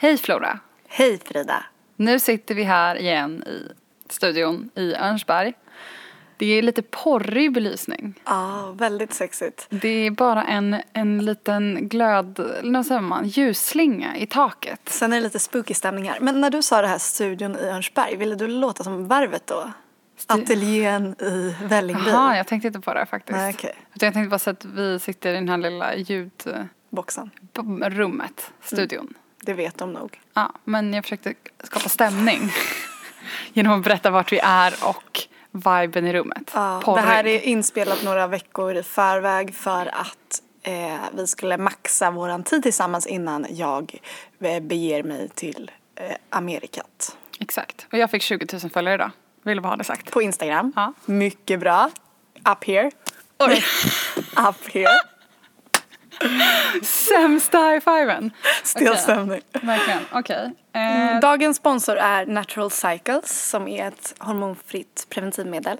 Hej Flora! Hej Frida! Nu sitter vi här igen i studion i Örnsberg. Det är lite porrig belysning. Ja, väldigt sexigt. Det är bara en, en liten glöd, vad säger man, ljusslinga i taket. Sen är det lite spooky stämning här. Men när du sa det här studion i Örnsberg, ville du låta som varvet då? Ateljén i Vällingby? Jaha, jag tänkte inte på det faktiskt. Nej. Utan Jag tänkte bara så att vi sitter i den här lilla ljudrummet, Boxen. studion. Det vet de nog. Ja, men jag försökte skapa stämning genom att berätta vart vi är och viben i rummet. Ja, det här är inspelat några veckor i förväg för att eh, vi skulle maxa våran tid tillsammans innan jag eh, beger mig till eh, Amerikat. Exakt. Och jag fick 20 000 följare idag. Vill bara ha det sagt. På Instagram. Ja. Mycket bra. Up here. Oj. Up here. Sämsta high-fiven. Stel Okej. stämning. Verkligen. Okej. Eh, Mm, Dagens sponsor är Natural Cycles som är ett hormonfritt preventivmedel.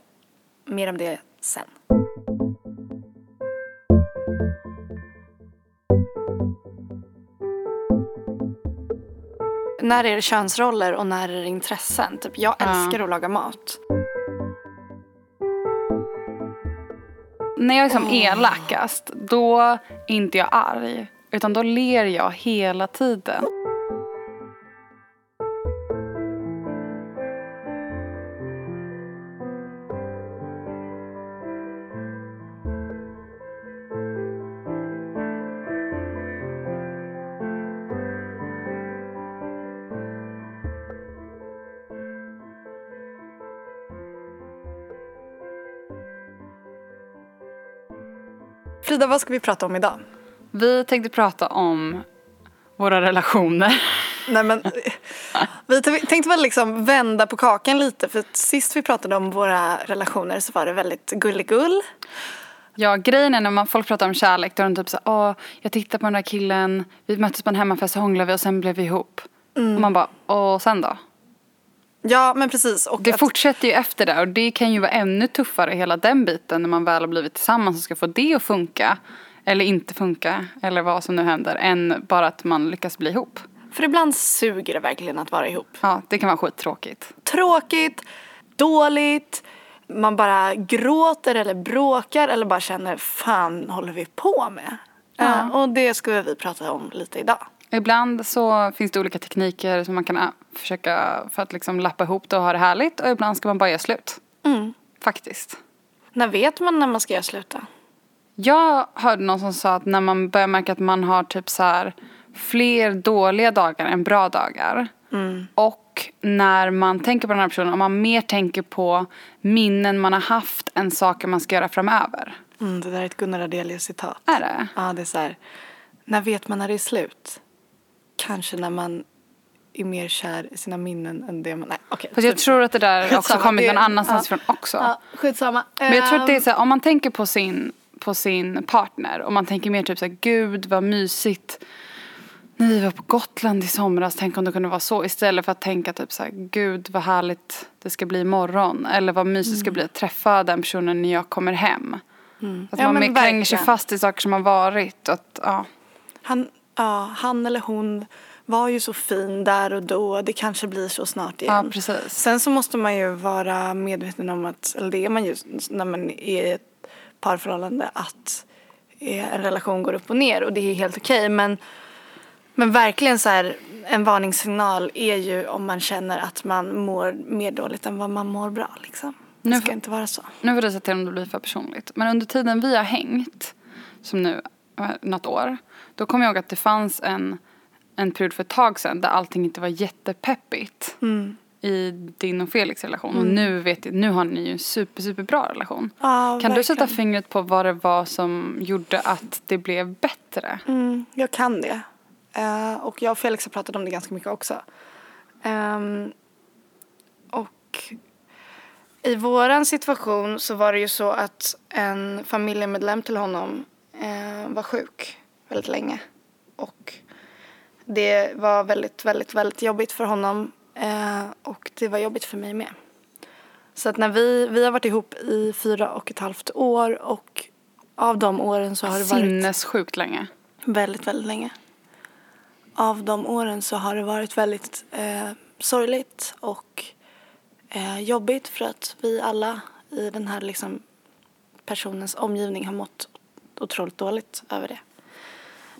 Mer om det sen. När är det könsroller och när är det intressen? Typ, jag Ja. älskar att laga mat. När jag är som elakast, då är inte jag arg. Utan då ler jag hela tiden. Frida, vad ska vi prata om idag? Vi tänkte prata om våra relationer. Nej men, vi tänkte väl liksom vända på kakan lite för sist vi pratade om våra relationer så var det väldigt gulligull. Ja, grejen är när man, folk pratar om kärlek, då är de typ så åh, jag tittade på den där killen, vi möttes på en hemmafest och hånglade vi och sen blev vi ihop. Och man bara, och sen då? Ja men precis. Och Det att- fortsätter ju efter det och det kan ju vara ännu tuffare hela den biten när man väl har blivit tillsammans och ska få det att funka. Eller inte funka, eller vad som nu händer, än bara att man lyckas bli ihop. För ibland suger det verkligen att vara ihop. Ja, det kan vara skittråkigt. Tråkigt, dåligt, man bara gråter eller bråkar eller bara känner fan håller vi på med? Eh, och det ska vi prata om lite idag. Ibland så finns det olika tekniker som man kan äh, försöka för att liksom lappa ihop det och ha det härligt och ibland ska man bara göra slut. Mm. Faktiskt. När vet man när man ska göra slut då? Jag hörde någon som sa att när man börjar märka att man har typ så här fler dåliga dagar än bra dagar. Och när man tänker på den här personen, om man mer tänker på minnen man har haft än saker man ska göra framöver. Mm, det där är ett Gunnar Adelius citat. Är det? Ja, det är så här. När vet man när det är slut? Kanske när man är mer kär i sina minnen än det man... Nej, okej. Fast jag tror att det där också Skitsamma, kommit det- någon annanstans ja. ifrån också. Ja, skitsamma. Men jag tror att det är Ehm, så här, om man tänker på sin, på sin partner och man tänker mer typ så här, gud vad mysigt. När vi var på Gotland i somras, tänk om det kunde vara så. Istället för att tänka typ så här, gud vad härligt det ska bli imorgon. Eller vad mysigt det ska bli att träffa den personen när jag kommer hem. Att Mm. Ja, man mer klänger sig fast i saker som har varit. Och att, ja. Han, ja, han eller hon var ju så fin där och då. Det kanske blir så snart igen. ja, precis. Sen så måste man ju vara medveten om att, eller det är man ju när man är i ett parförhållande, att eh, en relation går upp och ner och det är helt okej. Men, men verkligen så här, en varningssignal är ju om man känner att man mår mer dåligt än vad man mår bra liksom. Det Nu ska inte vara så. Nu får du säga till om det blir för personligt. Men under tiden vi har hängt, som nu något år, då kommer jag ihåg att det fanns en, en period för ett tag sedan där allting inte var jättepeppigt Mm. i din och Felix relation. Och nu vet jag, nu har ni ju en super, super bra relation. Ja, kan du sätta verkligen. fingret på vad det var som gjorde att det blev bättre? Mm, jag kan det. Eh, och jag och Felix har pratat om det ganska mycket också. Ehm, och i våran situation så var det ju så att en familjemedlem till honom eh, var sjuk väldigt länge. Och det var väldigt, väldigt, väldigt jobbigt för honom. Eh, och det var jobbigt för mig med. Så att när vi, vi har varit ihop i fyra och ett halvt år och av de åren så har det varit Sinnessjukt länge. väldigt, väldigt länge. av de åren så har det varit väldigt eh, sorgligt och eh, jobbigt för att vi alla i den här liksom, personens omgivning har mått otroligt dåligt över det.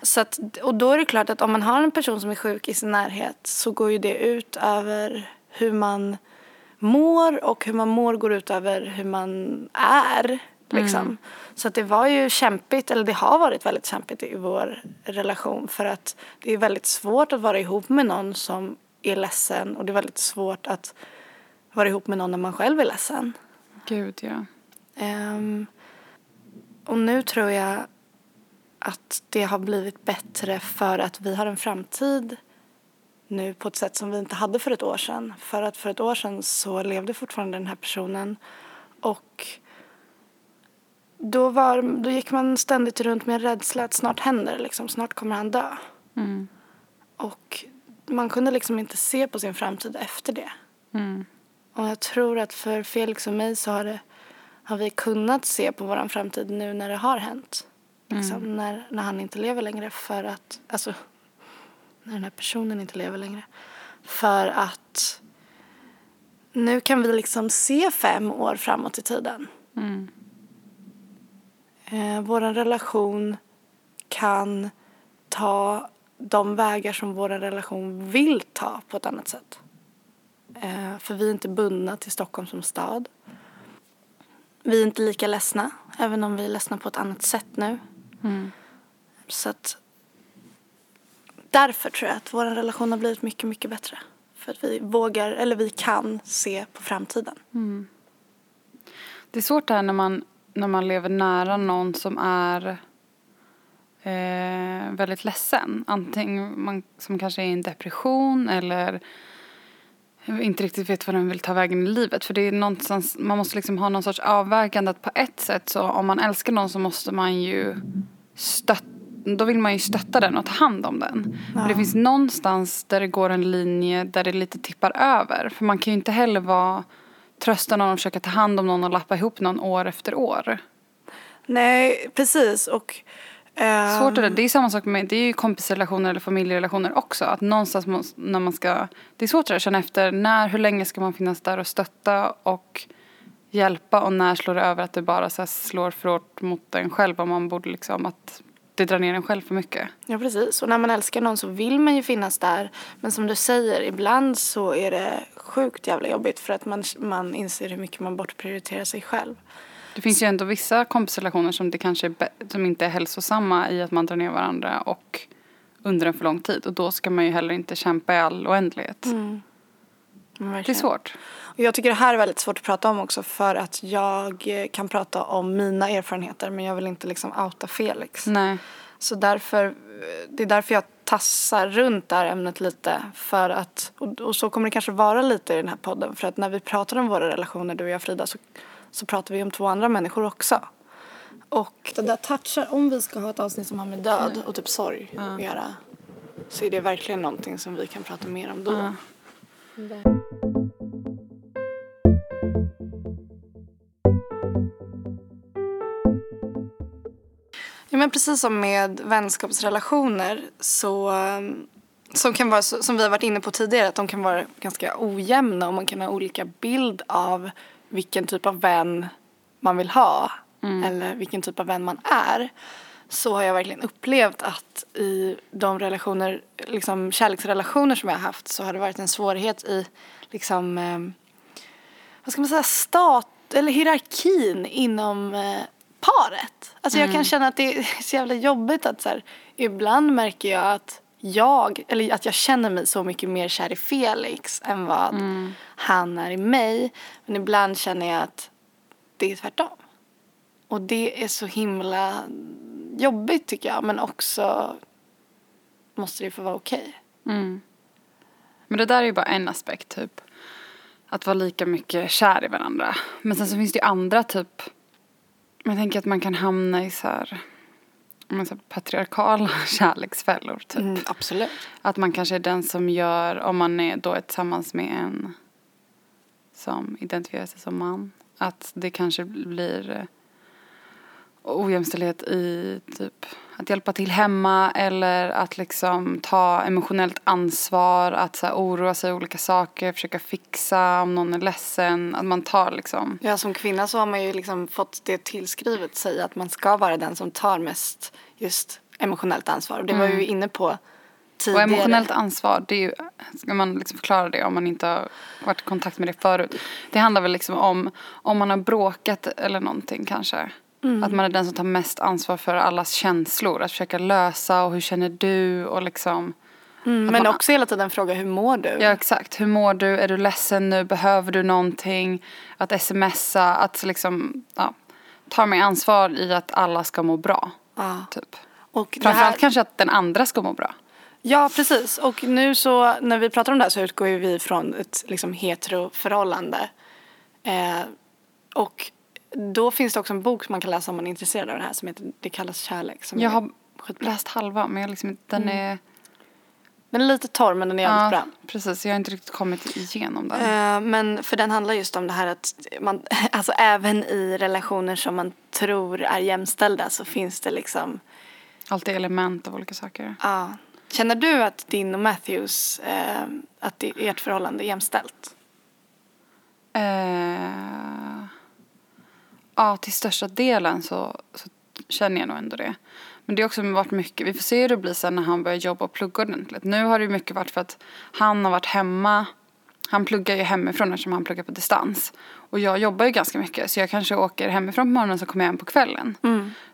Så att, och då är det klart att om man har en person som är sjuk i sin närhet så går ju det ut över hur man mår och hur man mår går ut över hur man är. Liksom. Mm. Så att det var ju kämpigt, eller det har varit väldigt kämpigt i vår relation för att det är väldigt svårt att vara ihop med någon som är ledsen och det är väldigt svårt att vara ihop med någon när man själv är ledsen. Gud, ja. Um, och nu tror jag att det har blivit bättre för att vi har en framtid nu på ett sätt som vi inte hade för ett år sedan. För att för ett år sedan så levde fortfarande den här personen och då, var, då gick man ständigt runt med en rädsla att snart händer det, liksom. snart kommer han dö. Mm. Och man kunde liksom inte se på sin framtid efter det. Mm. Och jag tror att för Felix och mig så har, det, har vi kunnat se på vår framtid nu när det har hänt. Liksom, mm. när, när han inte lever längre för att, alltså när den här personen inte lever längre. För att nu kan vi liksom se fem år framåt i tiden. Mm. Eh, vår relation kan ta de vägar som vår relation vill ta på ett annat sätt. Eh, för vi är inte bundna till Stockholm som stad. Vi är inte lika ledsna, även om vi är ledsna på ett annat sätt nu. Mm. Så att därför tror jag att vår relation har blivit mycket, mycket bättre. För att vi vågar, eller vi kan se på framtiden. Mm. Det är svårt det här när man, när man lever nära någon som är eh, väldigt ledsen. Antingen man, som kanske är i en depression eller inte riktigt vet vad den vill ta vägen i livet. För det är någonstans, man måste liksom ha någon sorts avvägande att på ett sätt så om man älskar någon så måste man ju stötta då vill man ju stötta den och ta hand om den. Ja. Men det finns någonstans där det går en linje där det lite tippar över. För man kan ju inte heller vara trösta någon och försöka ta hand om någon och lappa ihop någon år efter år. Nej, precis. Och. Svårt är det. Är samma sak med det är ju kompisrelationer eller familjerelationer också. Att någonstans när man ska, det är svårt att känna efter när, hur länge ska man finnas där och stötta och hjälpa och när slår det över att det bara så slår för hårt mot en själv och man borde liksom att det drar ner en själv för mycket. Ja precis och när man älskar någon så vill man ju finnas där men som du säger ibland så är det sjukt jävla jobbigt för att man, man inser hur mycket man bortprioriterar sig själv. Det finns ju ändå vissa kompisrelationer som det kanske är som inte är hälsosamma i att man drar ner varandra och under en för lång tid och då ska man ju heller inte kämpa i all oändlighet. Mm. Det är svårt. Och jag tycker det här är väldigt svårt att prata om också för att jag kan prata om mina erfarenheter men jag vill inte liksom outa Felix. Nej. Så därför, det är därför jag tassar runt det här ämnet lite för att, och, och, så kommer det kanske vara lite i den här podden för att när vi pratar om våra relationer du och jag Frida så, så pratar vi om två andra människor också. Och det där touchar, om vi ska ha ett avsnitt som har med död och typ sorg ja. att göra så är det verkligen någonting som vi kan prata mer om då. Ja. Ja, men precis som med vänskapsrelationer så som, kan vara, som vi har varit inne på tidigare, att de kan vara ganska ojämna och man kan ha olika bild av vilken typ av vän man vill ha mm. eller vilken typ av vän man är så har jag verkligen upplevt att i de relationer, liksom kärleksrelationer som jag har haft så har det varit en svårighet i liksom, eh, vad ska man säga, stat eller hierarkin inom eh, paret. Alltså mm. jag kan mm. känna att det är så jävla jobbigt att så här, ibland märker jag att jag, eller att jag känner mig så mycket mer kär i Felix än vad mm. han är i mig. Men ibland känner jag att det är tvärtom. Och det är så himla jobbigt tycker jag men också måste det få vara okej. Okay. Mm. Men det där är ju bara en aspekt typ. Att vara lika mycket kär i varandra. Men sen så finns det ju andra typ. Jag tänker att man kan hamna i så här, så här patriarkala kärleksfällor typ. Mm, absolut. Att man kanske är den som gör, om man är då tillsammans med en som identifierar sig som man. Att det kanske blir ojämställdhet i typ att hjälpa till hemma eller att liksom ta emotionellt ansvar, att så här, oroa sig olika saker, försöka fixa om någon är ledsen, att man tar liksom. Ja, som kvinna så har man ju liksom fått det tillskrivet sig att man ska vara den som tar mest just emotionellt ansvar. Det var vi ju inne på Och tidigare. emotionellt ansvar, det är ju, ska man liksom förklara det om man inte har varit i kontakt med det förut. Det handlar väl liksom om, om man har bråkat eller någonting kanske. Att man är den som tar mest ansvar för allas känslor. Att försöka lösa och hur känner du och liksom. Mm, men också hela tiden fråga hur mår du? Ja exakt, hur mår du? Är du ledsen nu? Behöver du någonting? Att smsa, att liksom, ja. Ta mig ansvar i att alla ska må bra. Ja. Typ. Och Framförallt här- kanske att den andra ska må bra. Ja, precis. Och nu så när vi pratar om det här så utgår vi från ett liksom heteroförhållande. Eh, och då finns det också en bok som man kan läsa om man är intresserad av det här som heter Det kallas kärlek. Som Jag har skitbra. läst halva men jag liksom, den är Den är lite torr men den är jävligt bra. precis. Jag har inte riktigt kommit igenom den. Eh, men för den handlar just om det här att man, alltså även i relationer som man tror är jämställda så finns det liksom, Alltid element av olika saker. ja. Känner du att din och Matthews, eh, att ert förhållande är jämställt? Ja, till största delen så, så känner jag nog ändå det. Men det har också varit mycket, vi får se hur det blir sen när han börjar jobba och plugga ordentligt. Nu har det mycket varit för att han har varit hemma. Han pluggar ju hemifrån eftersom han pluggar på distans. Och jag jobbar ju ganska mycket så jag kanske åker hemifrån på morgonen så kommer jag hem på kvällen.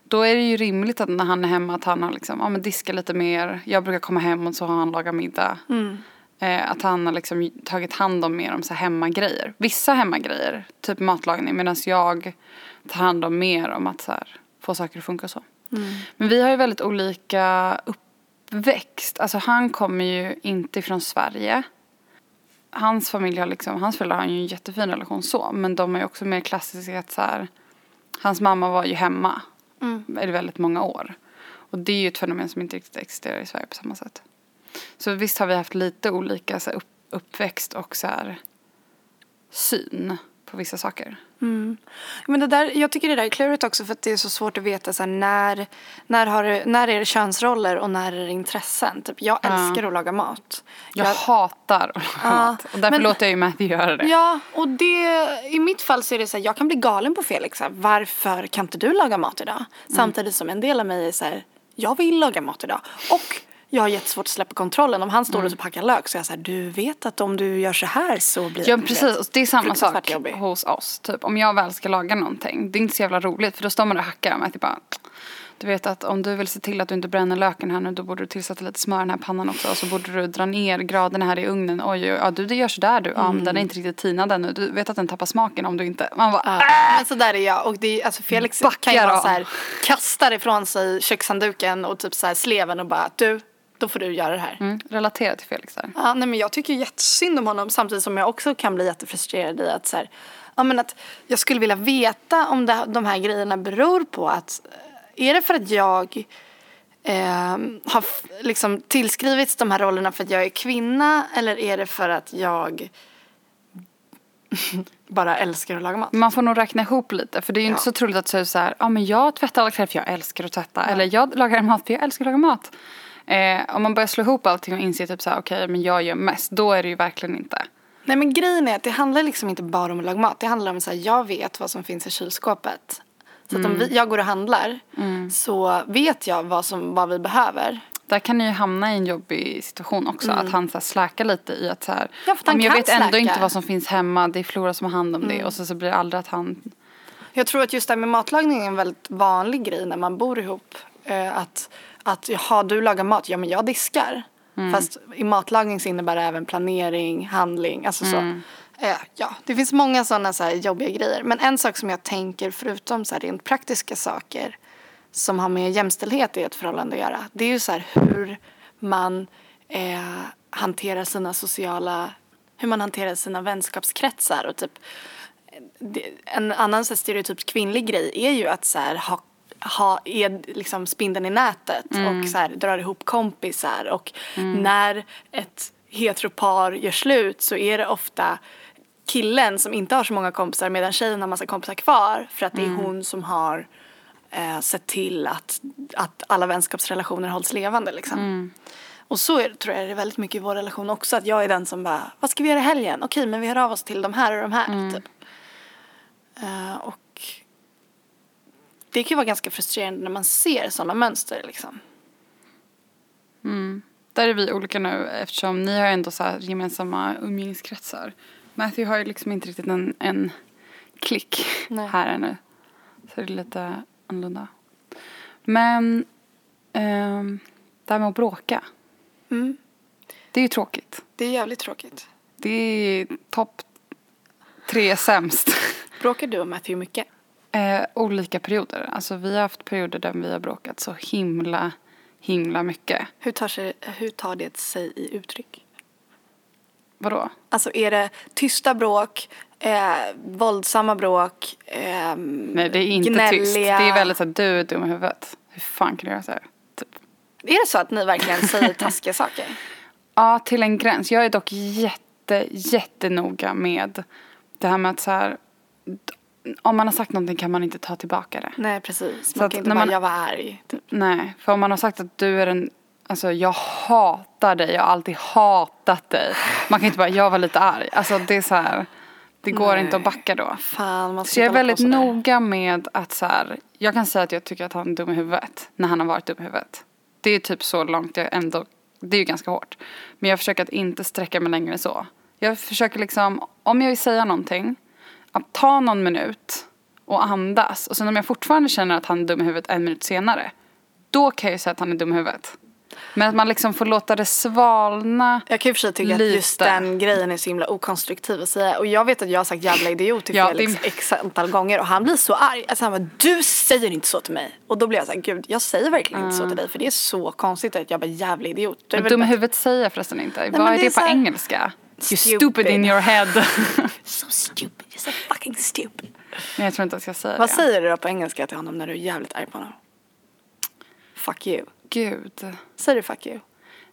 Då är det ju rimligt att när han är hemma att han har liksom, ja men diska lite mer. Jag brukar komma hem och så har han lagat middag. Eh, att han har liksom tagit hand om mer om så hemmagrejer. Vissa hemmagrejer, typ matlagning, medan jag tar hand om mer om att så här, få saker att funka så. Men vi har ju väldigt olika uppväxt. Alltså han kommer ju inte från Sverige. Hans familj har liksom, hans föräldrar har ju en jättefin relation så. Men de är ju också mer klassiska att så här, hans mamma var ju hemma i väldigt många år. Och det är ju ett fenomen som inte riktigt existerar i Sverige på samma sätt. Så visst har vi haft lite olika så här, upp, uppväxt och så här, syn på vissa saker. Men det där, jag tycker det där är klurigt också för att det är så svårt att veta så här, när, när, har när är det könsroller och när är det intressen. Typ, jag älskar att laga mat. Jag, hatar att laga Ja, mat. Och därför men- låter jag ju Matthew göra det. Ja, och det, i mitt fall så är det så här, jag kan bli galen på Felix. Här, varför kan inte du laga mat idag? Mm. Samtidigt som en del av mig är så här, jag vill laga mat idag. Och jag har jättesvårt att släppa kontrollen. Om han står Mm. och packar lök så är jag så här, du vet att om du gör så här så blir Ja du vet, precis, och det är samma sak jobbig. hos oss. Typ om jag väl ska laga någonting, det är inte så jävla roligt för då står man och hackar med att bara du vet att om du vill se till att du inte bränner löken här nu då borde du tillsätta lite smör i den här pannan också och så borde du dra ner graderna här i ugnen. Oj, oj, ja du det gör sådär du. Ja men den är inte riktigt tinad ännu. Du vet att den tappar smaken om du inte. Man bara, Ja, men så där är jag. Och det är, alltså Felix Backar kan ju så här, kastar ifrån sig kökshandduken och typ så här sleven och bara du, då får du göra det här. mm, relatera till Felix där. Ja, nej men jag tycker jättesynd om honom samtidigt som jag också kan bli jättefrustrerad i att så här, ja men att jag skulle vilja veta om det, de här grejerna beror på att, är det för att jag eh, har liksom tillskrivits de här rollerna för att jag är kvinna eller är det för att jag bara älskar att laga mat? Man får nog räkna ihop lite för det är ju inte Ja. så troligt att säga så här, ja men jag tvättar alla kläder för jag älskar att tvätta. Eller jag lagar mat för jag älskar att laga mat. Eh, om man börjar slå ihop allting och inser typ så här, okej men jag gör mest, då är det ju verkligen inte. Nej men grejen är att det handlar liksom inte bara om att laga mat. Det handlar om att jag vet vad som finns i kylskåpet. Så att om vi, jag går och handlar så vet jag vad, som, vad vi behöver. Där kan ni ju hamna i en jobbig situation också. Att han så här släkar lite i att så här, Ja, för men jag vet ändå släka. inte vad som finns hemma. Det är Flora som har hand om det. Och så, så blir det aldrig att han... Jag tror att just det här med matlagning är en väldigt vanlig grej när man bor ihop. Eh, att, att jaha, du lagar mat, ja men jag diskar. Fast i matlagning så innebär det även planering, handling, alltså så. Eh, ja, det finns många sådana så jobbiga grejer. Men en sak som jag tänker, förutom så här rent praktiska saker som har med jämställdhet i ett förhållande att göra. Det är ju så här hur man eh, hanterar sina sociala, hur man hanterar sina vänskapskretsar och typ en annan så här, stereotyp kvinnlig grej är ju att så här, ha, ha är liksom spindeln i nätet och så här, drar ihop kompisar och när ett heteropar gör slut så är det ofta killen som inte har så många kompisar medan tjejen har massa kompisar kvar för att det är hon som har eh, sett till att, att alla vänskapsrelationer hålls levande liksom. Och så är, tror jag det är väldigt mycket i vår relation också. Att jag är den som bara, vad ska vi göra i helgen? Okej, men vi hör av oss till de här och de här. Typ. Eh, och det kan ju vara ganska frustrerande när man ser sådana mönster liksom. Där är vi olika nu eftersom ni har ändå så gemensamma umgängeskretsar. Matthew har ju liksom inte riktigt en, en klick Nej. här ännu. Så det är lite annorlunda. Men ehm, det här med att bråka. Mm. Det är ju tråkigt. Det är jävligt tråkigt. Det är topp tre sämst. Bråkar du och Matthew mycket? Eh, olika perioder. Alltså vi har haft perioder där vi har bråkat så himla, himla mycket. Hur tar, sig, hur tar det sig i uttryck? Vadå? Alltså är det tysta bråk, eh, våldsamma bråk, eh, Nej det är inte gnälliga? tyst. Det är väldigt såhär, du är dum i huvudet. Hur fan kan du göra så här? Typ. Är det så att ni verkligen säger taskiga saker? Ja, till en gräns. Jag är dock jätte, jättenoga med det här med att så här, om man har sagt någonting kan man inte ta tillbaka det. Nej precis, Så man att kan inte när bara man- jag var arg. Typ. Nej, för om man har sagt att du är en, alltså jag hatar dig, jag har alltid hatat dig. Man kan inte bara, jag var lite arg. Alltså det är så här, det går Nej. inte att backa då. Fan, man Så jag är väldigt noga med att så här, jag kan säga att jag tycker att han är dum i huvudet när han har varit dum i huvudet. Det är typ så långt jag ändå, det är ju ganska hårt. Men jag försöker att inte sträcka mig längre än så. Jag försöker liksom, om jag vill säga någonting, att ta någon minut och andas. Och sen om jag fortfarande känner att han är dum i huvudet en minut senare, då kan jag ju säga att han är dum i huvudet. Men att man liksom får låta det svalna. Jag kan ju för sig tycka att just Lite. den grejen är så himla okonstruktiv att säga. Och jag vet att jag har sagt jävla idiot till Ja, Felix x antal gånger och han blir så arg. Alltså han bara, du säger inte så till mig. Och då blir jag så här, gud jag säger verkligen inte så till dig för det är så konstigt att jag bara jävla idiot. Är Men dum i huvudet säger jag förresten inte. men Vad är det är på här- engelska? You Stupid. in your head. So stupid, you're so fucking stupid. Men jag tror inte att jag säga Vad det. säger du då på engelska till honom när du är jävligt arg på honom? Fuck you. Gud. Säger du fuck you?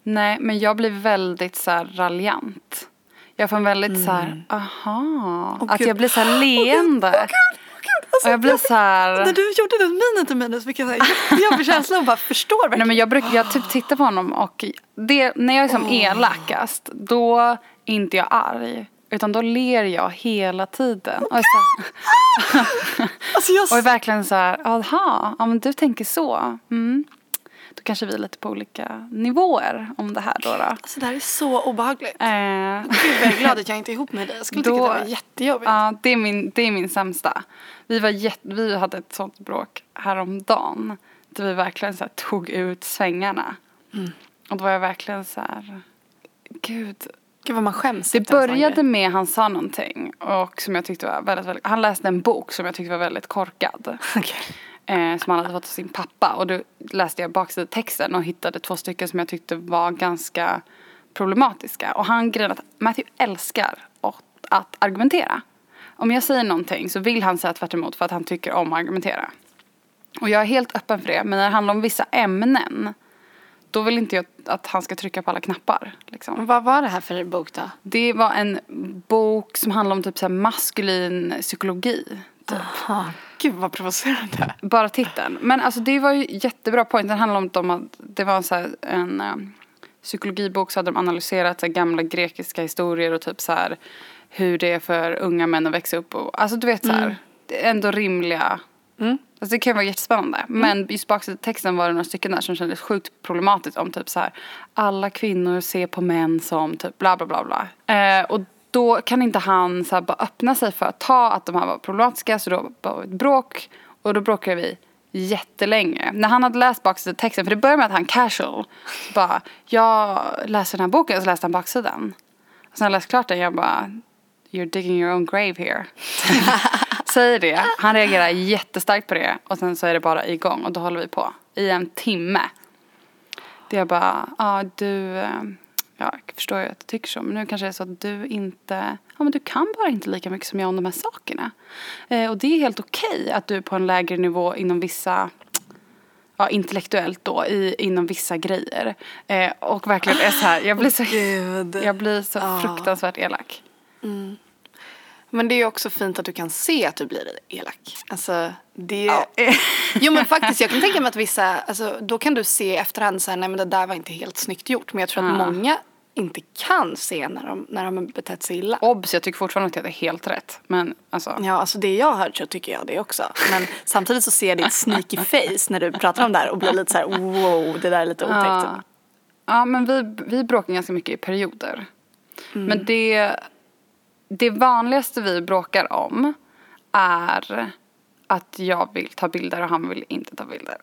Nej, men jag blir väldigt så här raljant. Jag får en väldigt så här, aha. Åh, att gud. jag blir så här leende. Åh gud, åh gud. Alltså, Och jag blir så här- När du gjorde den minen till mig så fick jag så här jättejobbig känsla och bara förstår verkligen. Nej men jag brukar, jag typ tittar på honom och det, när jag är som elakast, då inte jag arg. Utan då ler jag hela tiden. Och så Alltså jag och är verkligen så här, aha, ja men du tänker så. Mm. Då kanske vi är lite på olika nivåer om det här då. då. Alltså det här är så obehagligt. Eh, Gud vad jag är glad att jag inte är ihop med dig. Jag skulle Då- tycka att det var jättejobbigt. Ja, det är min, det är min sämsta. Vi, var jätte, vi hade ett sånt bråk häromdagen. Där vi verkligen så här, tog ut svängarna. Mm. Och då var jag verkligen så här, gud. Gud vad man skäms Det började med han sa någonting och som jag tyckte var väldigt, väldigt han läste en bok som jag tyckte var väldigt korkad. Okej. Eh, som han hade fått av sin pappa och då läste jag baksidetexten och hittade två stycken som jag tyckte var ganska problematiska. Och han grejen att Matthew älskar att, att argumentera. Om jag säger någonting så vill han säga tvärt emot för att han tycker om att argumentera. Och jag är helt öppen för det men när det handlar om vissa ämnen då vill inte jag att han ska trycka på alla knappar. Liksom. Vad var det här för bok då? Det var en bok som handlar om typ så maskulin psykologi. Typ. Aha. Gud vad provocerande. Bara titeln. Men alltså det var ju jättebra point. Den handlade om att det var en, så här, en eh, psykologibok så hade de analyserat så här, gamla grekiska historier och typ så här hur det är för unga män att växa upp och alltså du vet så här är ändå rimliga Mm. Alltså det kan vara jättespännande. Men just baksidetexten var det några stycken där som kändes sjukt problematiskt om typ så här alla kvinnor ser på män som typ bla bla bla bla. Eh, och då kan inte han så här bara öppna sig för att ta att de här var problematiska så då var det ett bråk och då bråkade vi jättelänge. När han hade läst baksidetexten, för det började med att han casual bara jag läser den här boken så läste han baksidan. Och sen när jag läste klart den jag bara you're digging your own grave here. Säger det, han reagerar jättestarkt på det och sen så är det bara igång och då håller vi på i en timme. Det är bara, ja du, eh, ja, jag förstår ju att du tycker så men nu kanske det är så att du inte, ja men du kan bara inte lika mycket som jag om de här sakerna. Eh, och det är helt okej att du är på en lägre nivå inom vissa Ja, intellektuellt då, i, inom vissa grejer. Eh, och verkligen är så här, jag blir så, Gud. jag blir så Ja. fruktansvärt elak. Men det är också fint att du kan se att du blir elak. Alltså, det... Ja. Jo men faktiskt, jag kan tänka mig att vissa, alltså, då kan du se i efterhand så här, nej men det där var inte helt snyggt gjort. Men jag tror att Ja. många inte kan se när de, när de har betett sig illa. Obs, jag tycker fortfarande att det är helt rätt. Men alltså, Ja, alltså det jag har hört så tycker jag det också. Men samtidigt så ser jag ditt sneaky face när du pratar om det här och blir lite så här wow, det där är lite otäckt. Ja. Ja, men vi, vi bråkar ganska mycket i perioder. Men det, det vanligaste vi bråkar om är att jag vill ta bilder och han vill inte ta bilder.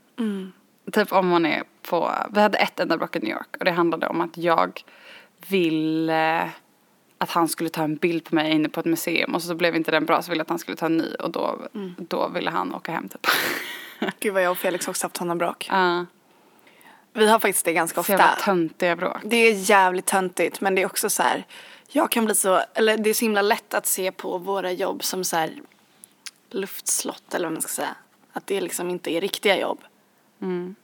Typ om man är på, vi hade ett enda bråk i New York och det handlade om att jag ville att han skulle ta en bild på mig inne på ett museum och så blev inte den bra så ville jag att han skulle ta en ny och då, då ville han åka hem typ. Gud vad jag och Felix också haft sådana bråk. Ja, Vi har faktiskt det ganska så jävla ofta. töntiga bråk. Det är jävligt töntigt men det är också så här. Jag kan bli så, eller det är så himla lätt att se på våra jobb som så här luftslott eller vad man ska säga. Att det liksom inte är riktiga jobb. Mm.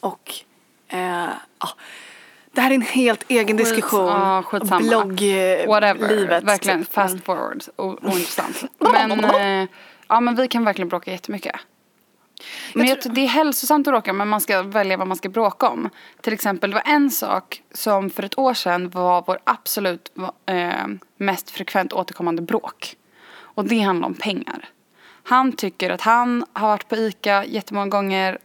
Och eh, ja, det här är en helt egen Skit- diskussion. skitsamma. Blogglivet. Whatever, verkligen typ. fast forward, o- ointressant. men, eh, ja men vi kan verkligen bråka jättemycket. Men jag tror det är hälsosamt att bråka men man ska välja vad man ska bråka om. Till exempel det var en sak som för ett år sedan var vår absolut eh, mest frekvent återkommande bråk. Och det handlar om pengar. Han tycker att han har varit på ICA jättemånga gånger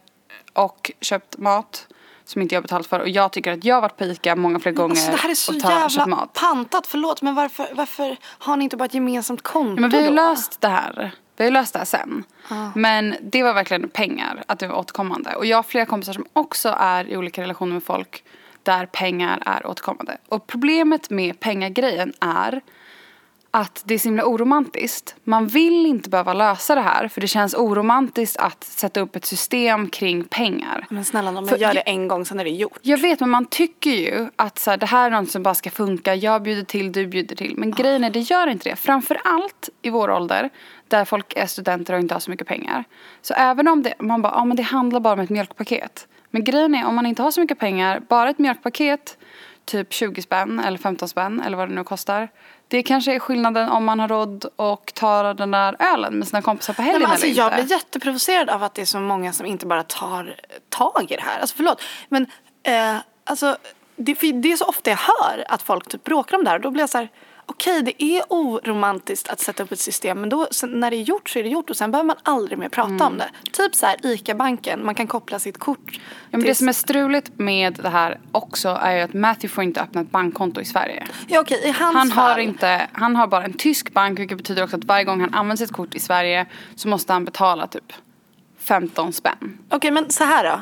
och köpt mat som inte jag betalat för och jag tycker att jag har varit på ICA många fler gånger Alltså det här är så och köpt jävla mat. pantat, förlåt men varför, varför har ni inte bara ett gemensamt konto Ja, men vi har ju löst det här. Vi har ju löst det här sen. Men det var verkligen pengar, att det var återkommande. Och jag har flera kompisar som också är i olika relationer med folk där pengar är återkommande. Och problemet med pengagrejen är att det är så himla oromantiskt. Man vill inte behöva lösa det här för det känns oromantiskt att sätta upp ett system kring pengar. Men snälla nån, För- gör det en gång sen är det gjort. Jag vet men man tycker ju att så här, det här är något som bara ska funka. Jag bjuder till, du bjuder till. Men grejen är det gör inte det. Framförallt i vår ålder där folk är studenter och inte har så mycket pengar. Så även om det, man bara, ja men det handlar bara om ett mjölkpaket. Men grejen är om man inte har så mycket pengar, bara ett mjölkpaket, typ 20 spänn eller 15 spänn eller vad det nu kostar. Det kanske är skillnaden om man har råd och tar den där ölen med sina kompisar på Nej, helgen men alltså, eller jag inte. blir jätteprovocerad av att det är så många som inte bara tar tag i det här. Alltså förlåt. Men eh, alltså, det, det är så ofta jag hör att folk typ bråkar om det här. Och då blir jag så här, okej det är oromantiskt att sätta upp ett system. Men då, sen, när det är gjort så är det gjort. Och sen behöver man aldrig mer prata Mm. om det. Typ så här ICA-banken, man kan koppla sitt kort. Ja, men det till- som är struligt med det här också är ju att Matthew får inte öppna ett bankkonto i Sverige. Ja okej, i hans Han har, fall. inte, han har bara en tysk bank vilket betyder också att varje gång han använder sitt kort i Sverige så måste han betala typ 15 spänn. Okej men så här då.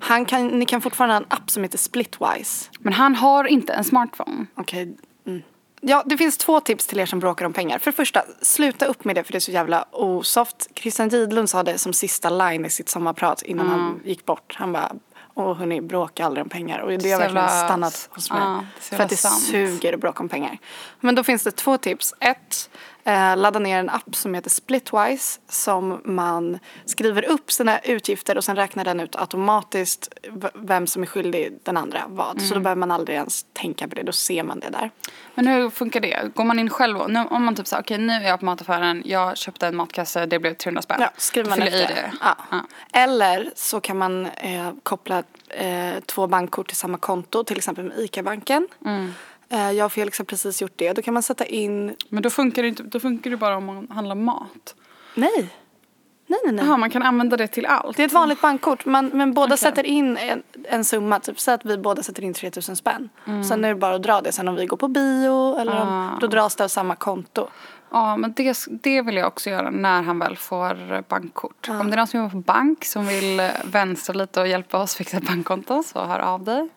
Han kan, ni kan fortfarande ha en app som heter Splitwise. Men han har inte en smartphone. Okej. Mm. Ja, det finns två tips till er som bråkar om pengar. För det första, sluta upp med det för det är så jävla osoft. Christian Gidlund sa det som sista line i sitt sommarprat innan han gick bort. Han bara, åh hörni, bråka aldrig om pengar. Och det har Så verkligen jävla- stannat hos mig. ja, det för att det sant. suger att bråka om pengar. Men då finns det två tips. Ett, eh, ladda ner en app som heter Splitwise som man skriver upp sina utgifter och sen räknar den ut automatiskt vem som är skyldig den andra vad. Mm. Så då behöver man aldrig ens tänka på det, då ser man det där. Men hur funkar det? Går man in själv och, nu, om man typ säger okej nu är jag på mataffären, jag köpte en matkasse, det blev 300 spänn. Ja, skriver man efter. det. Ja. Ja. Eller så kan man eh, koppla eh, två bankkort till samma konto, till exempel med ICA-banken. Mm. Eh, jag och Felix har precis gjort det. Då kan man sätta in... Men då funkar, det inte, då funkar det bara om man handlar mat. Nej! Nej, nej, nej. Jaha, man kan använda det till allt. Det är ett vanligt bankkort, man, men båda Okej. sätter in en, en summa. Typ så att vi båda sätter in 3000 spänn. Mm. Sen är det bara att dra det. Sen om vi går på bio eller om, Ah. då dras det av samma konto. Ja, men det, det vill jag också göra när han väl får eh, bankkort. Om det är någon som jobbar på bank som vill eh, vänstra lite och hjälpa oss fixa ett bankkonto så hör av dig.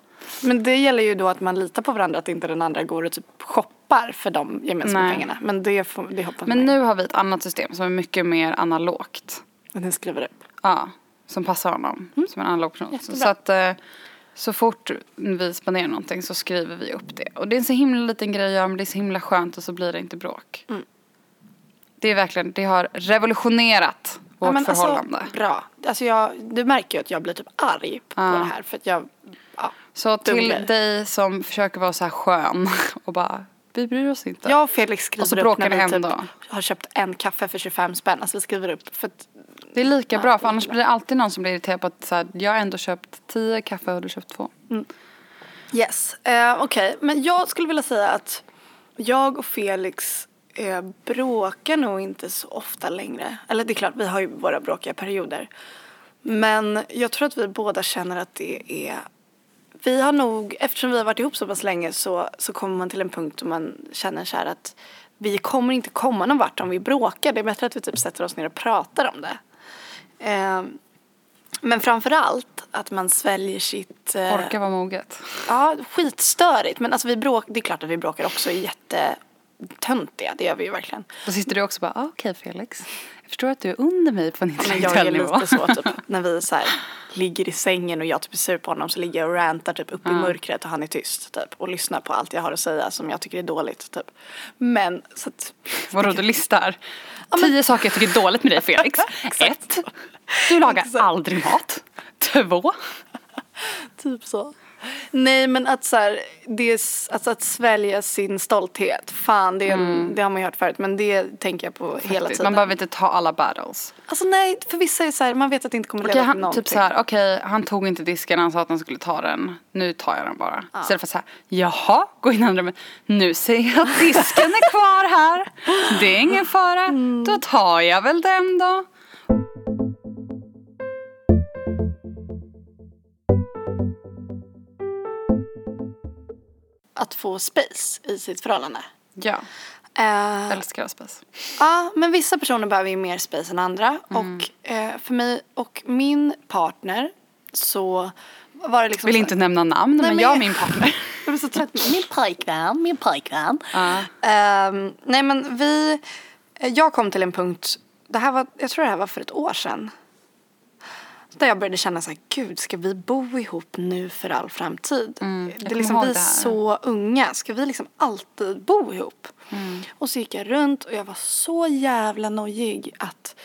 Men det gäller ju då att man litar på varandra, att inte den andra går och typ shoppar för de gemensamma Nej. pengarna. Men det, får, det hoppar Men nu har vi ett annat system som är mycket mer analogt. Och den skriver upp. Ja, som passar honom som en analog person. Så, Jättebra. så att eh, så fort vi spenderar någonting så skriver vi upp det. Och det är en så himla liten grej att göra men det är så himla skönt och så blir det inte bråk. Mm. Det är verkligen, det har revolutionerat vårt men förhållande. Alltså, bra. Alltså jag, du märker ju att jag blir typ arg på Ja. det här. För att jag, ja. Så till Dubbel. dig som försöker vara så här skön och bara vi bryr oss inte. Jag och Felix skriver Och så upp när vi hem typ då. har köpt en kaffe för 25 spänn. Alltså vi skriver upp för att Det är lika bra för annars blir det alltid någon som blir irriterad på att så här, jag har ändå köpt tio kaffe och du har köpt två. Yes, eh, okej. Men jag skulle vilja säga att jag och Felix eh, bråkar nog inte så ofta längre. Eller det är klart, vi har ju våra bråkiga perioder. Men jag tror att vi båda känner att det är vi har nog, eftersom vi har varit ihop så pass länge så, så kommer man till en punkt då man känner så här att vi kommer inte komma någon vart om vi bråkar. Det är bättre att vi typ sätter oss ner och pratar om det. Eh, men framför allt att man sväljer sitt... Eh, Orka vara moget. Ja, skitstörigt. Men alltså vi bråk, det är klart att vi bråkar också jättetöntiga. Det gör vi ju verkligen. Då sitter du också bara, ah, okej Felix. Förstår att du är under mig på en Men jag är intellektuell nivå. lite så typ när vi så här, ligger i sängen och jag typ är sur på honom så ligger jag och rantar typ upp i mörkret och han är tyst typ och lyssnar på allt jag har att säga som jag tycker är dåligt typ. Men så att Vadå du listar? Tio saker jag tycker är dåligt med dig Felix. Ett, du lagar Exakt. aldrig mat. Två, Typ så. Nej men att så här, det är, alltså att svälja sin stolthet. Fan det, det har man ju hört förut men det tänker jag på hela tiden. man behöver inte ta alla battles. Alltså nej, för vissa är så här, man vet att det inte kommer leda Okej, till han, någonting. typ så här, okej, han tog inte disken, han sa att han skulle ta den. Nu tar jag den bara. Istället för så här, jaha, gå in i andra rummet. Nu ser jag att disken är kvar här. Det är ingen fara. Då tar jag väl den då. Att få space i sitt förhållande. Ja, Eh, älskar space. Ja, men vissa personer behöver ju mer space än andra. Och eh, för mig och min partner så var det liksom Vill så- inte nämna namn, Nej, men jag och min partner. Jag blir så trött. Min pojkvän, min pojkvän. Ja. Ehm, nej men vi, jag kom till en punkt, det här var, jag tror det här var för ett år sedan. Där jag började känna så här, gud ska vi bo ihop nu för all framtid? Mm, det är liksom vi är så unga, ska vi liksom alltid bo ihop? Mm. Och så gick jag runt och jag var så jävla nojig att,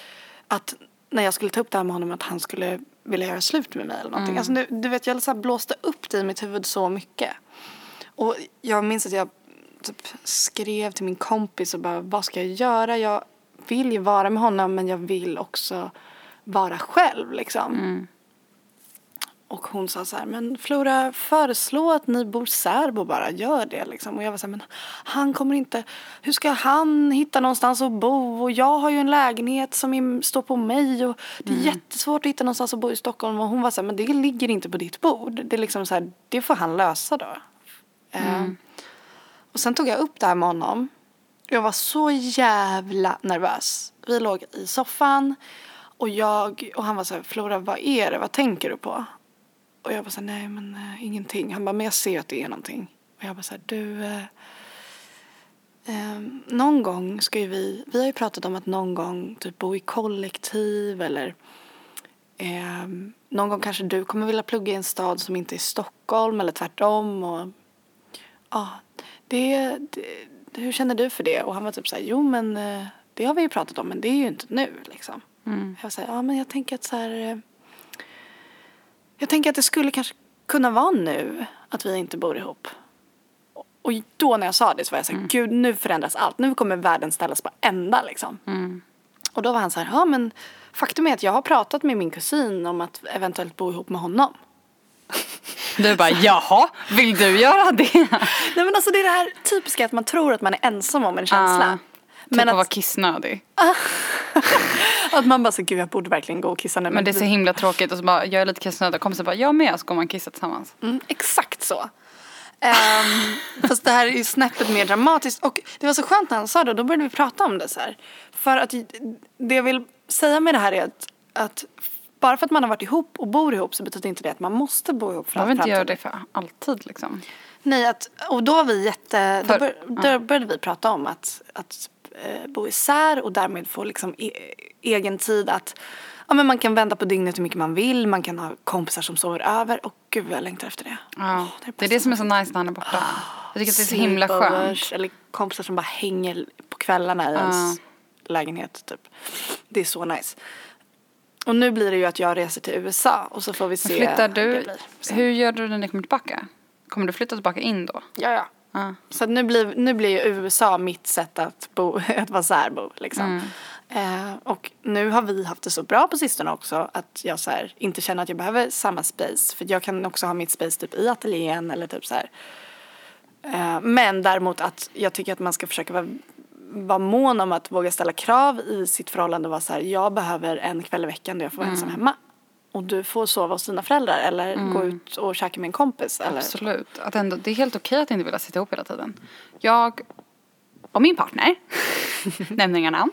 att när jag skulle ta upp det här med honom att han skulle vilja göra slut med mig eller någonting. Mm. Alltså, du, du vet jag så här blåste upp det i mitt huvud så mycket. Och jag minns att jag typ skrev till min kompis och bara vad ska jag göra? Jag vill ju vara med honom men jag vill också vara själv liksom. Och hon sa så här, men Flora föreslå att ni bor särbo bara, gör det liksom. Och jag var så här, men han kommer inte, hur ska han hitta någonstans att bo? Och jag har ju en lägenhet som står på mig och det är jättesvårt att hitta någonstans att bo i Stockholm. Och hon var så här, men det ligger inte på ditt bord. Det är liksom så här, det får han lösa då. Eh, och sen tog jag upp det här med honom. Jag var så jävla nervös. Vi låg i soffan och jag och han var så här, Flora vad är det? Vad tänker du på? Och jag bara så här, nej men eh, ingenting. Han bara, men jag ser att det är någonting. Och jag bara så här, du eh, eh, någon gång ska ju vi, vi har ju pratat om att någon gång typ bo i kollektiv eller eh, någon gång kanske du kommer vilja plugga i en stad som inte är Stockholm eller tvärtom och ja, det, det, hur känner du för det? Och han var typ så här, jo men eh, det har vi ju pratat om men det är ju inte nu liksom. Jag var här, ja men jag tänker att så här, eh, jag tänker att det skulle kanske kunna vara nu att vi inte bor ihop. Och- då när jag sa det så var jag så här, gud nu förändras allt. Nu kommer världen ställas på ända liksom. Och då var han så här, ja men faktum är att jag har pratat med min kusin om att eventuellt bo ihop med honom. Du bara, jaha, vill du göra det? Nej men alltså det är det här typiska att man tror att man är ensam om en känsla. Ah, typ men att vara kissnödig. att man bara så gud jag borde verkligen gå och kissa nu. Men det är så himla tråkigt och så bara, jag är lite kissnödig och kompisar bara, jag med, så går man kissa tillsammans. Mm, exakt så. Um, fast det här är ju snäppet mer dramatiskt. Och det var så skönt när han sa det och då började vi prata om det så här. För att det jag vill säga med det här är att, att bara för att man har varit ihop och bor ihop så betyder inte det att man måste bo ihop för Man behöver inte göra det för alltid liksom. Nej, att, och då var vi jätte, då, För- bör, då började vi prata om att, att eh, bo isär och därmed få liksom e, egen tid att ja, men man kan vända på dygnet hur mycket man vill, man kan ha kompisar som sover över och gud jag längtar efter det. Ja, Åh, det är det som är så nice när han är borta. Jag tycker att det är så himla skönt. Eller kompisar som bara hänger på kvällarna i ens lägenhet typ. Det är så nice. Och nu blir det ju att jag reser till USA och så får vi se Flyttar det du, hur gör du när ni kommer tillbaka? Kommer du flytta tillbaka in då? Ja, ja. Ja. Så nu blir, nu blir USA mitt sätt att, bo, att vara särbo. Liksom. Eh, och nu har vi haft det så bra på sistone också att jag så här, inte känner att jag behöver samma space. För jag kan också ha mitt space typ i ateljén eller typ så här. Eh, men däremot att jag tycker att man ska försöka vara, vara mån om att våga ställa krav i sitt förhållande och vara så här, jag behöver en kväll i veckan då jag får vara ensam hemma. Och du får sova hos dina föräldrar eller gå ut och käka med en kompis. Eller? Absolut. Att ändå, det är helt okej att inte vilja sitta ihop hela tiden. Jag och min partner, nämner inga namn,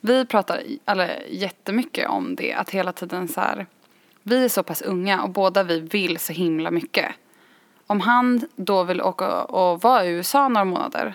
vi pratar eller, jättemycket om det. Att hela tiden så här, vi är så pass unga och båda vi vill så himla mycket. Om han då vill åka och vara i USA några månader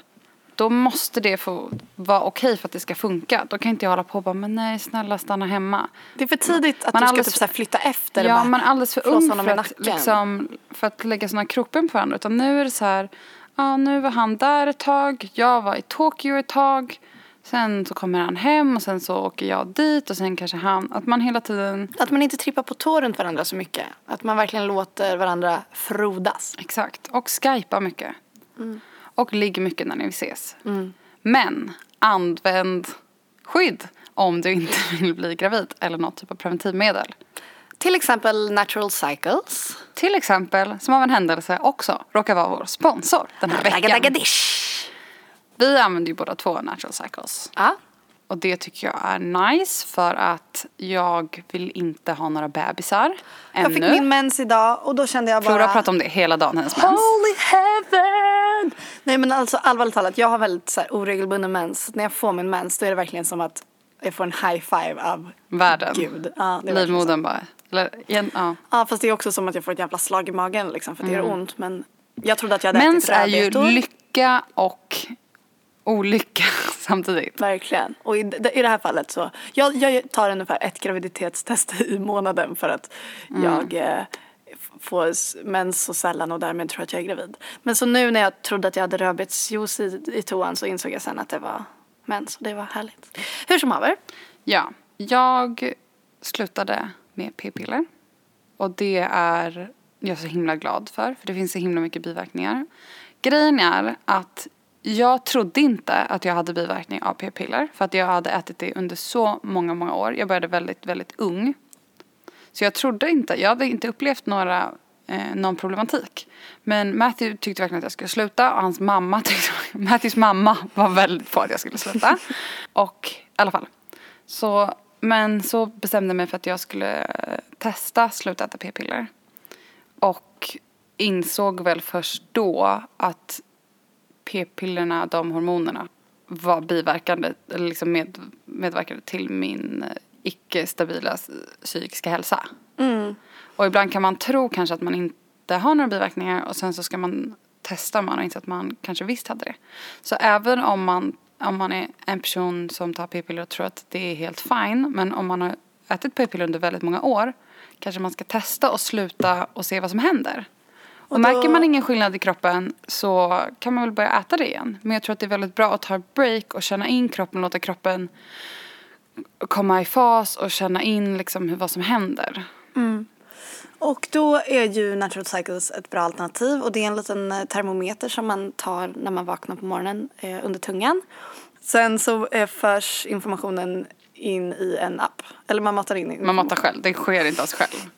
då måste det få vara okej för att det ska funka. Då kan inte jag hålla på och bara, men nej snälla stanna hemma. Det är för tidigt att Man du ska alldeles typ så flytta efter. Ja, man är alldeles för ung för att, liksom, för att lägga sådana krokben på varandra. Utan nu är det så här, ja nu var han där ett tag, jag var i Tokyo ett tag. Sen så kommer han hem och sen så åker jag dit och sen kanske han, att man hela tiden, Att man inte trippar på tå runt varandra så mycket. Att man verkligen låter varandra frodas. exakt, och skypar mycket. Mm. Och ligger mycket när ni ses. Men använd skydd om du inte vill bli gravid eller något typ av preventivmedel. Till exempel Natural Cycles. Till exempel, som av en händelse också råkar vara vår sponsor den här veckan. Vi använder ju båda två natural cycles. Ja. Och det tycker jag är nice för att jag vill inte ha några bebisar Jag ännu. fick min mens idag och då kände jag bara... Flora pratar om det hela dagen, hennes mens. Holy heaven! Nej men alltså allvarligt talat, jag har väldigt så här, oregelbunden mens. När jag får min mens då är det verkligen som att jag får en high five av Världen. Gud. Ja. Livmodern bara. Eller, igen, ja. Ja fast det är också som att jag får ett jävla slag i magen liksom för att det gör ont. Men jag trodde att jag hade Mm. Mens är ju lycka och olycka samtidigt. Verkligen. Och i, i det här fallet så, jag, jag tar ungefär ett graviditetstest i månaden för att Mm. jag få mens så sällan och därmed tror att jag är gravid. Men så nu när jag trodde att jag hade rödbetsjuice i, i toan så insåg jag sen att det var mens och det var härligt. Hur som haver. Ja, jag slutade med p-piller. Och det är jag så himla glad för, för det finns så himla mycket biverkningar. Grejen är att jag trodde inte att jag hade biverkning av p-piller för att jag hade ätit det under så många, många år. Jag började väldigt, väldigt ung. Så jag trodde inte, jag hade inte upplevt några, eh, någon problematik. Men Matthew tyckte verkligen att jag skulle sluta och hans mamma tyckte, Matthews mamma var väldigt på att jag skulle sluta. och i alla fall. Så, men så bestämde jag mig för att jag skulle eh, testa sluta äta p-piller. Och insåg väl först då att p-pillerna, de hormonerna, var biverkande, eller liksom med, medverkade till min eh, icke-stabila s- psykiska hälsa. Och ibland kan man tro kanske att man inte har några biverkningar och sen så ska man testa om man har insett att man kanske visst hade det. Så även om man, om man är en person som tar p-piller och tror att det är helt fine men om man har ätit p-piller under väldigt många år kanske man ska testa och sluta och se vad som händer. Och, Och då- märker man ingen skillnad i kroppen så kan man väl börja äta det igen. Men jag tror att det är väldigt bra att ta ett break och känna in kroppen och låta kroppen komma i fas och känna in liksom hur, vad som händer. Och då är ju Natural Cycles ett bra alternativ och det är en liten eh, termometer som man tar när man vaknar på morgonen eh, under tungan. Sen så eh, förs informationen in i en app. Eller man matar in i Man matar själv, det sker inte av sig själv.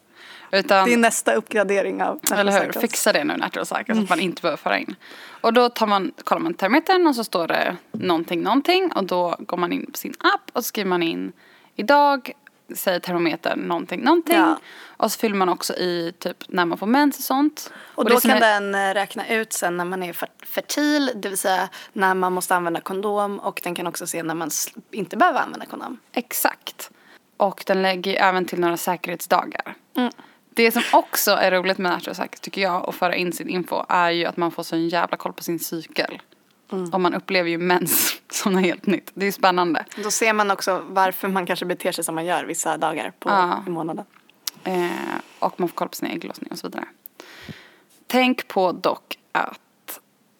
Utan, Det är nästa uppgradering av Natural eller hur, Cycles. fixa det nu natural cycle så att man inte behöver föra in. Och då tar man, kollar man termometern och så står det någonting, någonting och då går man in på sin app och så skriver man in idag säger termometern någonting, någonting. Ja. Och så fyller man också i typ när man får mens och sånt. Och det då kan är- den eh, räkna ut sen när man är fer- fertil, det vill säga när man måste använda kondom och den kan också se när man inte behöver använda kondom. Exakt. Och den lägger även till några säkerhetsdagar. Mm. Det som också är roligt med Natural Cycle tycker jag att föra in sin info är ju att man får så en jävla koll på sin cykel. Mm. Och man upplever ju mens som något helt nytt. Det är spännande. Då ser man också varför man kanske beter sig som man gör vissa dagar på Ja. i månaden. Eh, och man får koll på sina ägglossningar och så vidare. Tänk på dock att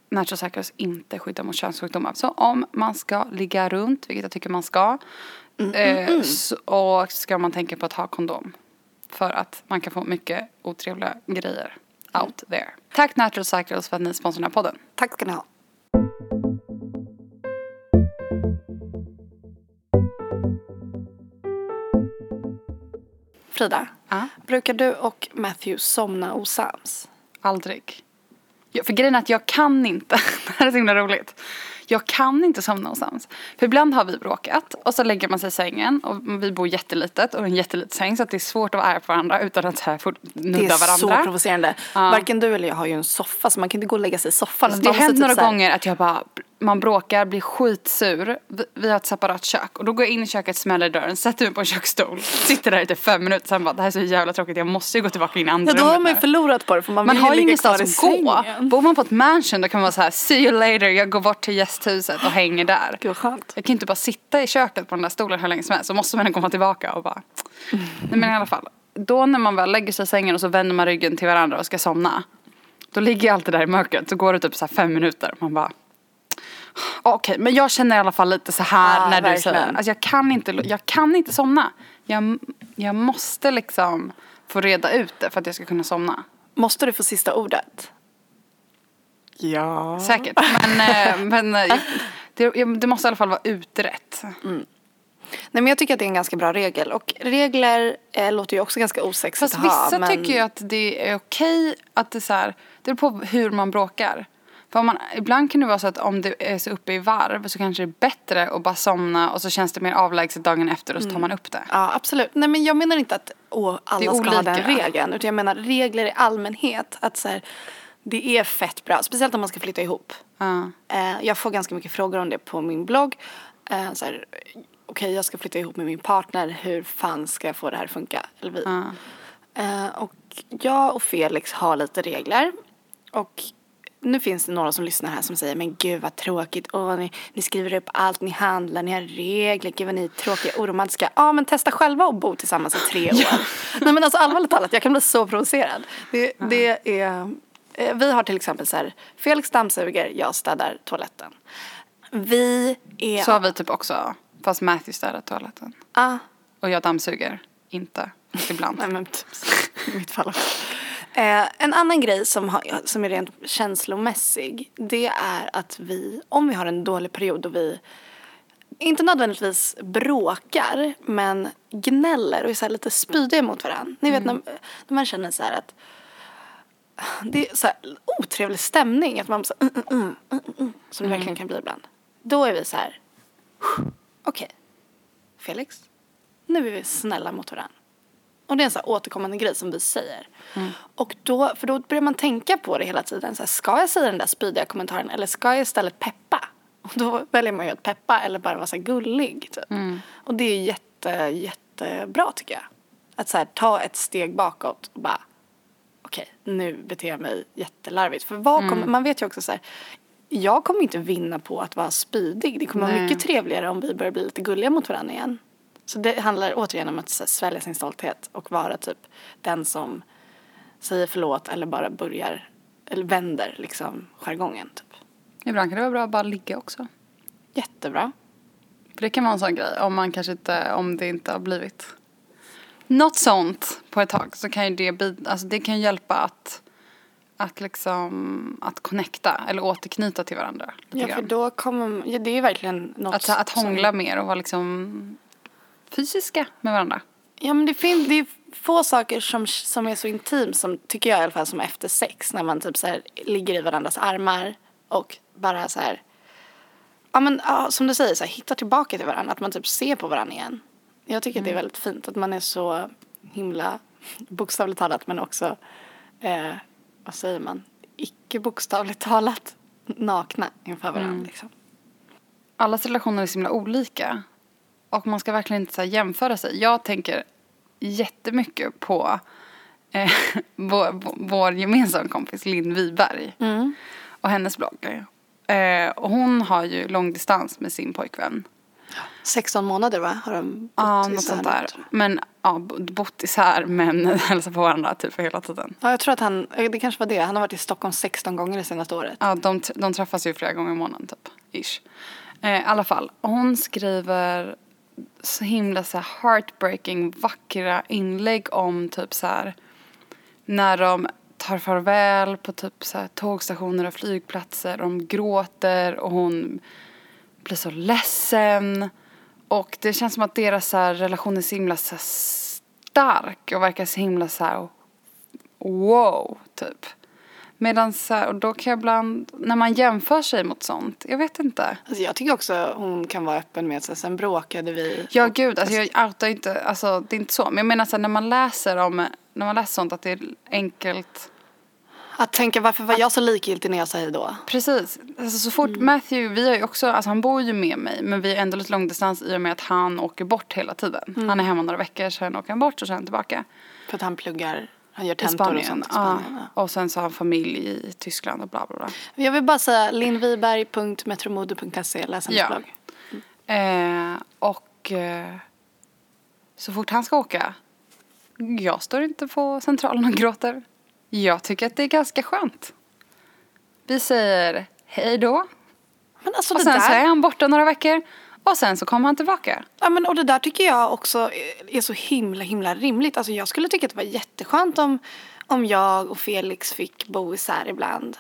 Natural Cycles inte skyddar mot könssjukdomar. Så om man ska ligga runt, vilket jag tycker man ska, eh, så, och ska man tänka på att ha kondom för att man kan få mycket otrevliga grejer out there. Tack Natural Cycles för att ni sponsrar den här podden. Tack ska ni ha. Frida, ah. brukar du och Matthew somna osams? Aldrig. Ja, för grejen är att jag kan inte. det här är så himla roligt. Jag kan inte somna osams. För ibland har vi bråkat och så lägger man sig i sängen och vi bor jättelitet och en jätteliten säng så att det är svårt att vara arg på varandra utan att så här fort nudda Det är varandra. så provocerande. Ja. Varken du eller jag har ju en soffa så man kan inte gå och lägga sig i soffan. Alltså, det har hänt några typ så här- gånger att jag bara, man bråkar, blir skitsur. Vi, har ett separat kök och då går jag in i köket, smäller dörren, sätter mig på en köksstol, sitter där i typ fem minuter, sen bara det här är så jävla tråkigt, jag måste ju gå tillbaka in i andra Ja då har rummet man ju nu." förlorat på det för man, Man vill har ju ingenstans i att gå. Bor man på ett mansion då kan man vara så här, see you later, jag går bort till gästhuset och hänger där. Gud skönt. Jag kan inte bara sitta i köket på den där stolen hur länge som helst, så måste man komma tillbaka och bara. Nej men i alla fall, då när man väl lägger sig i sängen och så vänder man ryggen till varandra och ska somna. Då ligger jag alltid där i mörkret, så går det typ så fem minuter. Man bara. Okej, men jag känner i alla fall lite så här Ja, när du verkligen. säger. Alltså jag kan inte, jag kan inte somna. Jag, jag måste liksom få reda ut det för att jag ska kunna somna. Måste du få sista ordet? Ja. Säkert. Men, eh, men eh, det, det måste i alla fall vara utrett. Nej men jag tycker att det är en ganska bra regel och regler eh, låter ju också ganska osexigt Fast att ha. vissa men... tycker ju att det är okej att det är så här, det beror på hur man bråkar. För man, ibland kan det vara så att om det är så uppe i varv så kanske det är bättre att bara somna och så känns det mer avlägset dagen efter och så tar man upp det. Ja absolut. Nej men jag menar inte att åh, alla ska ha den regeln utan jag menar regler i allmänhet. Att så här, det är fett bra, speciellt om man ska flytta ihop. Ja. Eh, jag får ganska mycket frågor om det på min blogg. Eh, så här, Okej, jag ska flytta ihop med min partner. Hur fan ska jag få det här att funka? Eller vi. Ja. Eh, och jag och Felix har lite regler. Och nu finns det några som lyssnar här som säger men gud vad tråkigt. Åh, ni, ni skriver upp allt, ni handlar, ni har regler. Gud vad ni är tråkiga, oromantiska. Ja men testa själva att bo tillsammans i tre år. Nej men alltså allvarligt talat, jag kan bli så provocerad. Det, det är, eh, vi har till exempel så här, Felix dammsuger, jag städar toaletten. Vi är... Så har vi typ också, fast Matthew städar toaletten. Ah, Och jag dammsuger, inte. Ibland. Nej men typ, i mitt fall också. Eh, en annan grej som, har, som är rent känslomässig det är att vi, om vi har en dålig period och vi inte nödvändigtvis bråkar men gnäller och är så här lite spydiga mot varandra. Ni vet när, när man känner så här att det är så här otrevlig stämning att man så, mm, mm, mm, mm, mm, som det verkligen kan bli ibland. Då är vi så här okej Felix nu är vi snälla mot varandra. Och det är en så här återkommande grej som vi säger. Och då, för då börjar man tänka på det hela tiden. Så här, ska jag säga den där spydiga kommentaren eller ska jag istället peppa? Och då väljer man ju att peppa eller bara vara så gullig. Typ. Och det är jätte, jättebra tycker jag. Att så här, ta ett steg bakåt och bara okej, nu beter jag mig jättelarvigt. För vad kommer, man vet ju också så här, jag kommer inte vinna på att vara spydig. Det kommer vara Nej. mycket trevligare om vi börjar bli lite gulliga mot varandra igen. Så det handlar återigen om att svälja sin stolthet och vara typ den som säger förlåt eller bara börjar, eller vänder liksom jargongen typ. Ibland kan det vara bra att bara ligga också. Jättebra. För det kan vara en sån grej om man kanske inte, om det inte har blivit något sånt på ett tag så kan ju det, bid- alltså det kan hjälpa att, att liksom, att connecta eller återknyta till varandra. Ja, för då kommer, ja, det är verkligen något Att, att som- hångla mer och vara liksom fysiska med varandra. Ja men det finns, det är få saker som, som är så intim som, tycker jag i alla fall, som efter sex. När man typ så här ligger i varandras armar och bara så här, ja men ja, som du säger, så här, hittar tillbaka till varandra. Att man typ ser på varandra igen. Jag tycker att det är väldigt fint att man är så himla, bokstavligt talat men också, eh, vad säger man, icke bokstavligt talat nakna inför varandra liksom. Allas relationer är så himla olika. Och man ska verkligen inte så jämföra sig. Jag tänker jättemycket på eh, vår, vår gemensamma kompis Linn Wiberg. Och hennes blogg. Eh, och hon har ju långdistans med sin pojkvän. 16 månader va? Har de bott Ja, något sånt där. Men ja, bo- bott isär men hälsat på varandra typ hela tiden. Ja, jag tror att han, det kanske var det. Han har varit i Stockholm 16 gånger det senaste året. Ja, de, de träffas ju flera gånger i månaden typ. Ish. Eh, I alla fall, hon skriver så himla så här heartbreaking vackra inlägg om typ så här när de tar farväl på typ så här tågstationer och flygplatser. De gråter och hon blir så ledsen. Och det känns som att deras så här relation är så himla så stark och verkar så himla så här wow, typ. Medan så här, och då kan jag ibland, när man jämför sig mot sånt, jag vet inte. Alltså jag tycker också hon kan vara öppen med att sen bråkade vi. Ja gud, alltså jag outar inte, alltså det är inte så. Men jag menar så här, när man läser om, när man läser sånt att det är enkelt. Att tänka varför var jag så likgiltig när jag sa hej då? Precis, alltså så fort Matthew, vi har ju också, alltså han bor ju med mig men vi är ändå lite långdistans i och med att han åker bort hela tiden. Han är hemma några veckor, sen åker han bort och sen tillbaka. För att han pluggar, han gör tentor och Spanien. sånt i. Spanien. Ja. Och sen så har han familj i Tyskland och bla bla bla. Jag vill bara säga linnviberg.metromode.se, läs hennes Ja. blogg. Eh, och eh, så fort han ska åka, jag står inte på centralen och gråter. Jag tycker att det är ganska skönt. Vi säger hej då. Men alltså Och sen där, så är han borta några veckor. Och sen så kommer han tillbaka. ja, men, och det där tycker jag också är- så himla himla rimligt. Alltså jag skulle tycka att det var jätteskönt om, om jag och Felix fick bo isär ibland.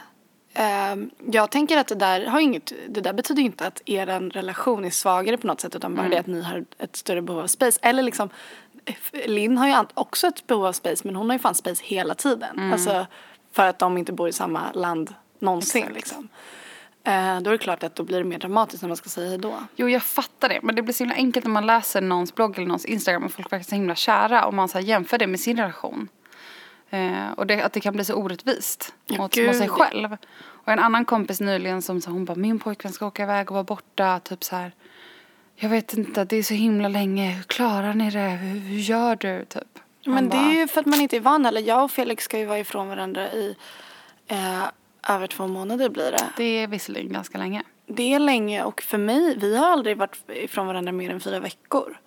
Ehm, jag tänker att det där, har inget, det där betyder inte att er relation är svagare på något sätt utan bara det att ni har ett större behov av space. Eller liksom, Linn har ju också ett behov av space men hon har ju fan space hela tiden. Alltså för att de inte bor i samma land någonsin Exakt. liksom. Eh, då är det klart att då blir det mer dramatiskt när man ska säga hej då. Jo, jag fattar det. Men det blir så himla enkelt när man läser någons blogg eller någons Instagram och folk verkar så himla kära och man så jämför det med sin relation. Eh, och det, att det kan bli så orättvist Ja, mot, mot sig själv. Och en annan kompis nyligen som sa, hon bara, min pojkvän ska åka iväg och vara borta, typ så här. Jag vet inte, det är så himla länge, hur klarar ni det, hur, hur gör du, typ. Men Man det bara, är ju för att man inte är van heller. Jag och Felix ska ju vara ifrån varandra i eh, över två månader blir det. Det är visserligen ganska länge. Det är länge och för mig, vi har aldrig varit ifrån varandra mer än fyra veckor.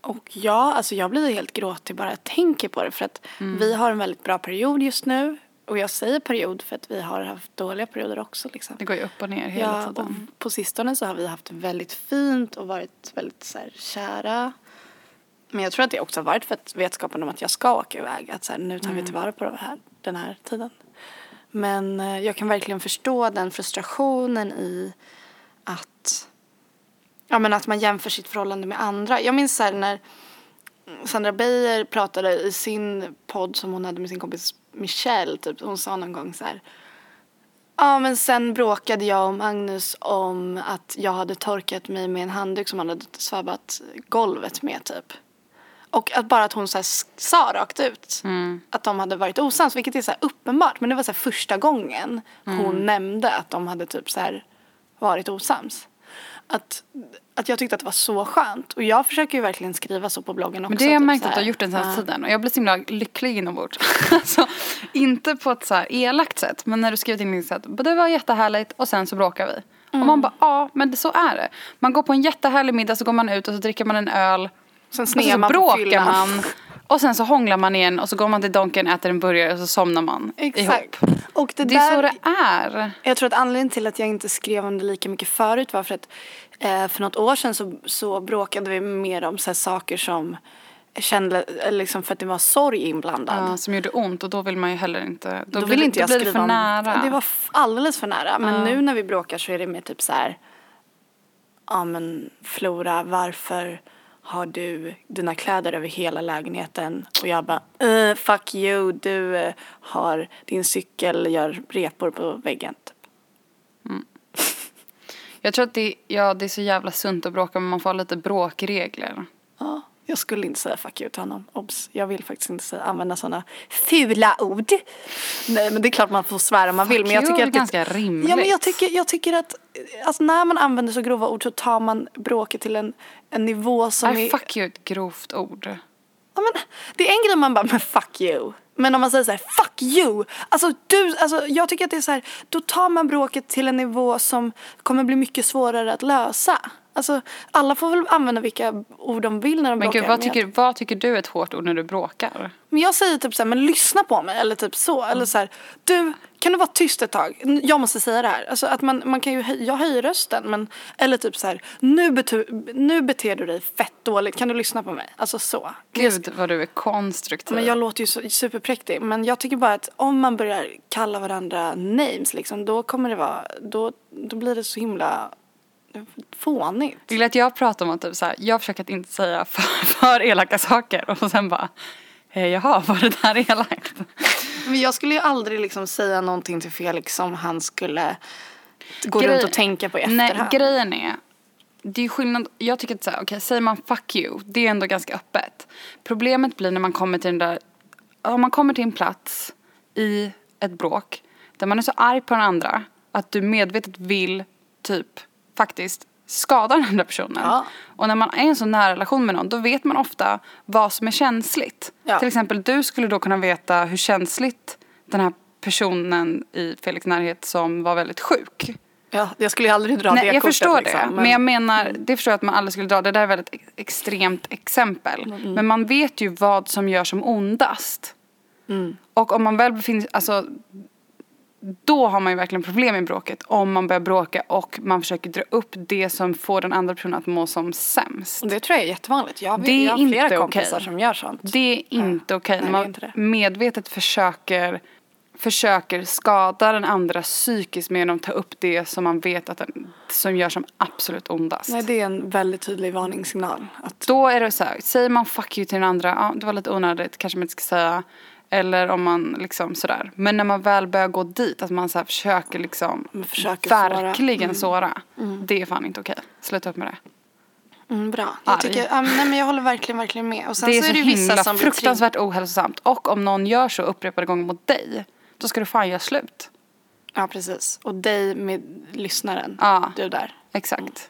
Och jag, alltså jag blir helt gråtig bara jag tänker på det för att vi har en väldigt bra period just nu. Och jag säger period för att vi har haft dåliga perioder också liksom. Det går ju upp och ner hela Ja, och tiden. på sistone så har vi haft väldigt fint och varit väldigt så här, kära. Men jag tror att det också har varit för att vetskapen om att jag ska åka iväg. Att så här, nu tar Mm. vi tillvara på det här, den här tiden. Men eh, jag kan verkligen förstå den frustrationen i att, ja, men att man jämför sitt förhållande med andra. Jag minns så här när Sandra Beijer pratade i sin podd som hon hade med sin kompis Michelle. Typ, hon sa någon gång så här. Ja men sen bråkade jag och Magnus om att jag hade torkat mig med en handduk som han hade svabbat golvet med typ. Och att bara att hon så här sa rakt ut att de hade varit osams, vilket är så uppenbart. Men det var så första gången hon nämnde att de hade typ så här varit osams. Att, att jag tyckte att det var så skönt. Och jag försöker ju verkligen skriva så på bloggen också. Men det har jag typ märkt så att du har gjort den senaste Ja. tiden. Och jag blir så himla lycklig inombords. alltså, inte på ett så här elakt sätt. Men när du skriver till mig sätt. Det var jättehärligt och sen så bråkar vi. Och Mm. man bara, ja men det, så är det. Man går på en jättehärlig middag så går man ut och så dricker man en öl. Sen snear man på fyllan. man. Och sen så hånglar man igen och så går man till Donken, äter en burgare och så somnar man Exakt. ihop. Och det, Det där, är så det är. Jag tror att anledningen till att jag inte skrev om det lika mycket förut var för att eh, för något år sedan så, så bråkade vi mer om så här saker som kände, liksom för att det var sorg inblandad. Ja, som gjorde ont och då vill man ju heller inte. Då, Då vill inte jag blir det skriva för om, nära. Det var alldeles för nära. Men nu när vi bråkar så är det mer typ så här. Ja men Flora, varför har du dina kläder över hela lägenheten? Och jag bara, uh, fuck you, du eh, har din cykel gör repor på väggen. Typ. Jag tror att det, ja, det är så jävla sunt att bråka men man får ha lite bråkregler. Ja, jag skulle inte säga fuck you till honom. Obs, jag vill faktiskt inte säga, använda sådana fula ord. Nej, men det är klart man får svära om man vill. Men jag tycker att det- ganska rimligt. Ja, men jag tycker, jag tycker att alltså, när man använder så grova ord så tar man bråket till en, en nivå som Nej, är... fuck you är ett grovt ord. Ja, men, det är en grej man bara, men fuck you. Men om man säger så här, fuck you. Alltså, du, alltså, jag tycker att det är så här, då tar man bråket till en nivå som kommer bli mycket svårare att lösa. Alltså, alla får väl använda vilka ord de vill när de Men bråkar. gud, vad tycker, vad tycker du är ett hårt ord när du bråkar? Men jag säger typ så här, men lyssna på mig eller typ så. Eller så här, du, kan du vara tyst ett tag? Jag måste säga det här. Alltså att man, man kan ju, höj, jag höjer rösten men, eller typ så här, nu, nu beter du dig fett dåligt, kan du lyssna på mig? Alltså så. Gud vad du är konstruktiv. Men jag låter ju så, superpräktig. Men jag tycker bara att om man börjar kalla varandra names liksom, då kommer det vara, då, då blir det så himla fånigt. Jag gillar att jag pratar om att typ så här, jag försöker att inte säga för, för elaka saker och sen bara, eh, jaha, var det där elakt? Men jag skulle ju aldrig liksom säga någonting till Felix som han skulle gå Grej- runt och tänka på i Nej, efterhand. grejen är, det är skillnad, jag tycker att så här, okej, säger man fuck you, det är ändå ganska öppet. Problemet blir när man kommer till den där, om man kommer till en plats i ett bråk där man är så arg på den andra att du medvetet vill typ faktiskt skada den andra personen. Ja. Och när man är i en så nära relation med någon då vet man ofta vad som är känsligt. Ja. Till exempel du skulle då kunna veta hur känsligt den här personen i Felix närhet som var väldigt sjuk Ja, jag skulle ju aldrig dra Nej, det jag kortet, förstår liksom, det. Men... jag menar, det förstår jag att man aldrig skulle dra. Det där är väldigt ex- extremt exempel. Mm. Men man vet ju vad som gör som ondast. Mm. Och om man väl befinner alltså då har man ju verkligen problem i bråket. Om man börjar bråka och man försöker dra upp det som får den andra personen att må som sämst. Och det tror jag är jättevanligt. Jag, Det är jag har flera inte kompisar okej. som gör sånt. Det är inte okej Nej, när man medvetet försöker försöker skada den andra psykiskt genom att ta upp det som man vet att den, som gör som absolut ondast. Nej, det är en väldigt tydlig varningssignal. Att, Då är det så här, säger man fuck you till den andra, ja det var lite onödigt, kanske man inte ska säga. Eller om man liksom sådär. Men när man väl börjar gå dit, att man så försöker liksom Man försöker såra. verkligen såra. Det är fan inte okej. Sluta upp med det. mm, bra. Jag, tycker, men nej, men jag håller verkligen, verkligen med. Och sen det är så så, är det vissa som blir fruktansvärt ohälsosamt. Och om någon gör så upprepade gånger mot dig, då ska du fan göra slut. Ja, precis. Och dig med lyssnaren. Ja. Du där. Exakt.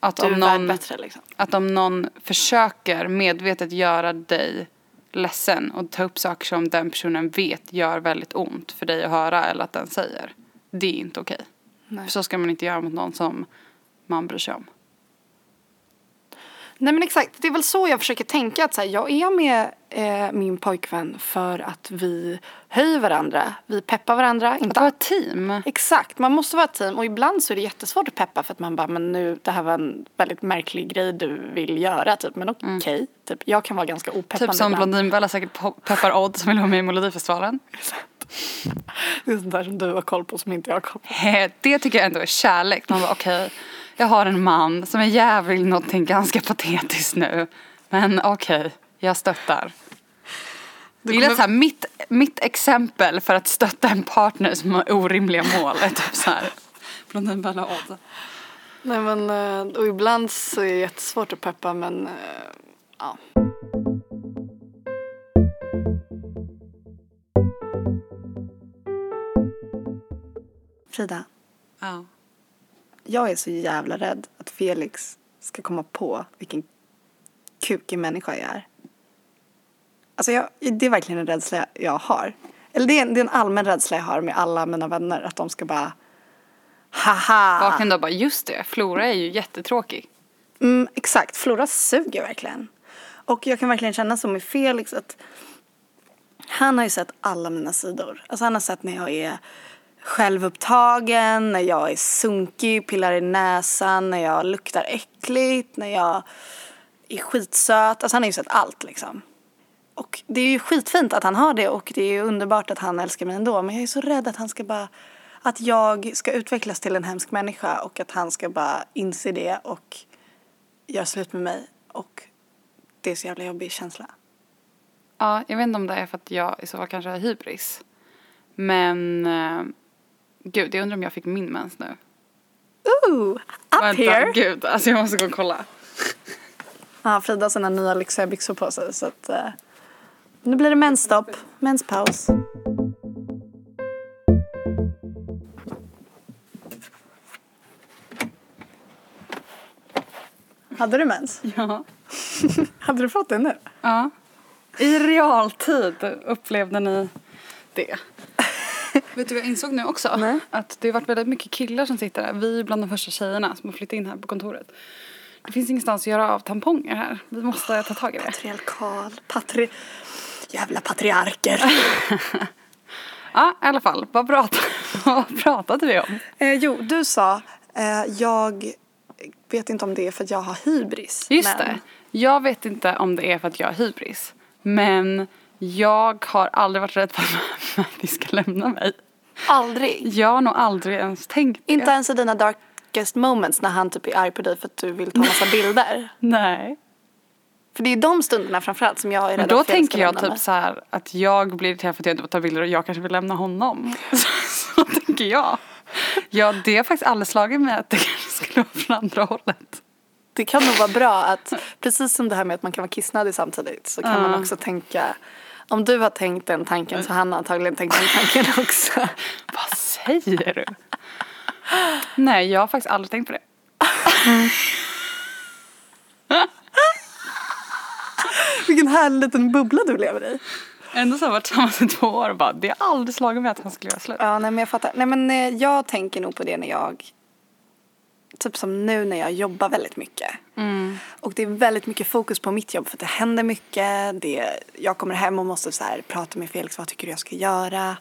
Att Du om någon, bättre liksom. att om någon försöker medvetet göra dig ledsen och ta upp saker som den personen vet gör väldigt ont för dig att höra eller att den säger. Det är inte okej. För så ska man inte göra mot någon som man bryr sig om. Nej men exakt, det är väl så jag försöker tänka att så här, jag är med eh, min pojkvän för att vi höjer varandra, vi peppar varandra. Att Inte vara ett team. Exakt, man måste vara ett team och ibland så är det jättesvårt att peppa för att man bara, men nu, det här var en väldigt märklig grej du vill göra typ, men okej, typ, jag kan vara ganska opeppande Typ som. Blondinbella säkert peppar Odd som vill vara med i Melodifestivalen. Det är sånt där som du har koll på som inte jag har koll på. Det tycker jag ändå är kärlek. Man bara okej, jag har en man som är jävlig någonting ganska patetiskt nu. Men okej, jag stöttar. Gillar kommer- så här, mitt, mitt exempel för att stötta en partner som har orimliga mål är typ så här. Blondinbella Odd. Nej men, eh, och ibland så är det jättesvårt att peppa men, eh, ja. Frida, Ja. Jag är så jävla rädd att Felix ska komma på vilken kukig människa jag är. Alltså jag, det är verkligen en rädsla jag har. Eller det är, en, det är en allmän rädsla jag har med alla mina vänner. Att de ska bara Haha! Vakna då bara just det, Flora är ju jättetråkig. Mm, exakt, Flora suger verkligen. Och jag kan verkligen känna så med Felix att han har ju sett alla mina sidor. Alltså han har sett när jag är självupptagen, när jag är sunkig, pillar i näsan, när jag luktar äckligt, när jag är skitsöt. Alltså han har ju sett allt liksom. Och det är ju skitfint att han har det och det är ju underbart att han älskar mig ändå. Men jag är så rädd att han ska bara, att jag ska utvecklas till en hemsk människa och att han ska bara inse det och göra slut med mig. Och det är så jävla jobbig känsla. Ja, jag vet inte om det är för att jag i så fall kanske har hybris. Men eh, gud, jag undrar om jag fick min mens nu. Ooh, up Vänta, here! gud, alltså jag måste gå och kolla. Ja, Frida har sina nya lyxiga byxor på sig så att eh, nu blir det mensstopp, menspaus. Hade du mens? Ja. Hade du fått det nu? Ja. I realtid upplevde ni det. Vet du vad jag insåg nu också? Nej. Att det har varit väldigt mycket killar som sitter här. Vi är bland de första tjejerna som har flyttat in här på kontoret. Det finns ingenstans att göra av tamponger här. Vi måste ta tag i det. Patriarkal, patri... Jävla patriarker. Ja, i alla fall. Vad, prat... vad pratade vi om? eh, jo, du sa, eh, jag vet inte om det är för att jag har hybris. Just men- det. Jag vet inte om det är för att jag har hybris. Men jag har aldrig varit rädd för att ni ska lämna mig. Aldrig. Jag har nog aldrig ens tänkt det. Inte ens i dina dark darkest moments när han typ är arg på dig för att du vill ta massa bilder? Nej. För det är de stunderna framförallt som jag är rädd då att tänker ska jag lämna typ så här att jag blir irriterad för att jag inte får ta bilder och jag kanske vill lämna honom. Så, så tänker jag. Ja, det har faktiskt aldrig slagit mig att det kanske skulle vara från andra hållet. Det kan nog vara bra att, precis som det här med att man kan vara kissnödig samtidigt så kan man också tänka om du har tänkt den tanken så har han antagligen tänkt den tanken också. Vad säger du? Nej, jag har faktiskt aldrig tänkt på det. Vilken härlig liten bubbla du lever i. Ändå så har jag varit tillsammans i två år och bara, det har aldrig slagit mig att han skulle göra slut. Ja, nej men jag fattar. Nej men eh, jag tänker nog på det när jag, typ som nu när jag jobbar väldigt mycket. Och det är väldigt mycket fokus på mitt jobb för att det händer mycket. Det, jag kommer hem och måste så här, prata med Felix, vad tycker du jag ska göra?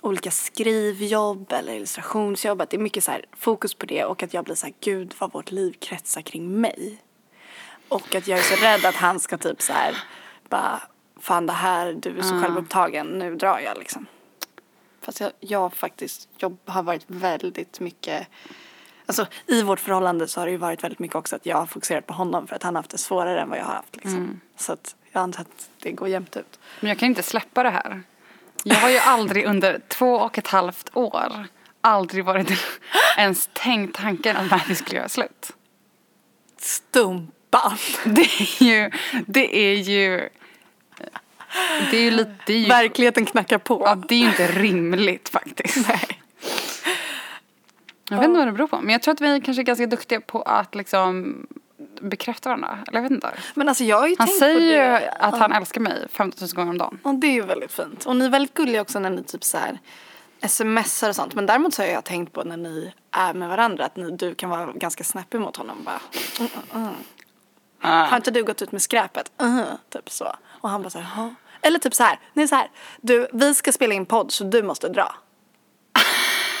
Olika skrivjobb eller illustrationsjobb. Att det är mycket så här, fokus på det och att jag blir så här, gud vad vårt liv kretsar kring mig. Och att jag är så rädd att han ska typ så här, bara, fan det här, du är så självupptagen, nu drar jag liksom. Fast jag, jag faktiskt jobb, har varit väldigt mycket Alltså i vårt förhållande så har det ju varit väldigt mycket också att jag har fokuserat på honom för att han har haft det svårare än vad jag har haft liksom. Så att jag antar att det går jämnt ut. Men jag kan inte släppa det här. Jag har ju aldrig under två och ett halvt år aldrig varit ens tänkt tanken att Matthew skulle göra slut. Stumpan! Det är ju, det är ju, det är ju lite, det är ju, Verkligheten knackar på. ja, det är ju inte rimligt faktiskt. Nej. Jag vet inte vad det beror på. Men jag tror att vi kanske är ganska duktiga på att liksom bekräfta varandra. Eller jag vet inte. Men alltså jag har ju Han tänkt säger på ju det. att han älskar mig 15 000 gånger om dagen. Och det är ju väldigt fint. Och ni är väldigt gulliga också när ni typ så här smsar och sånt. Men däremot så har jag tänkt på när ni är med varandra att ni, du kan vara ganska snappig mot honom. Bara, mm, mm, mm. Har inte du gått ut med skräpet? Uh, typ så. Och han bara så här, "Jaha." Eller typ så här, ni är så här, du, vi ska spela in podd så du måste dra.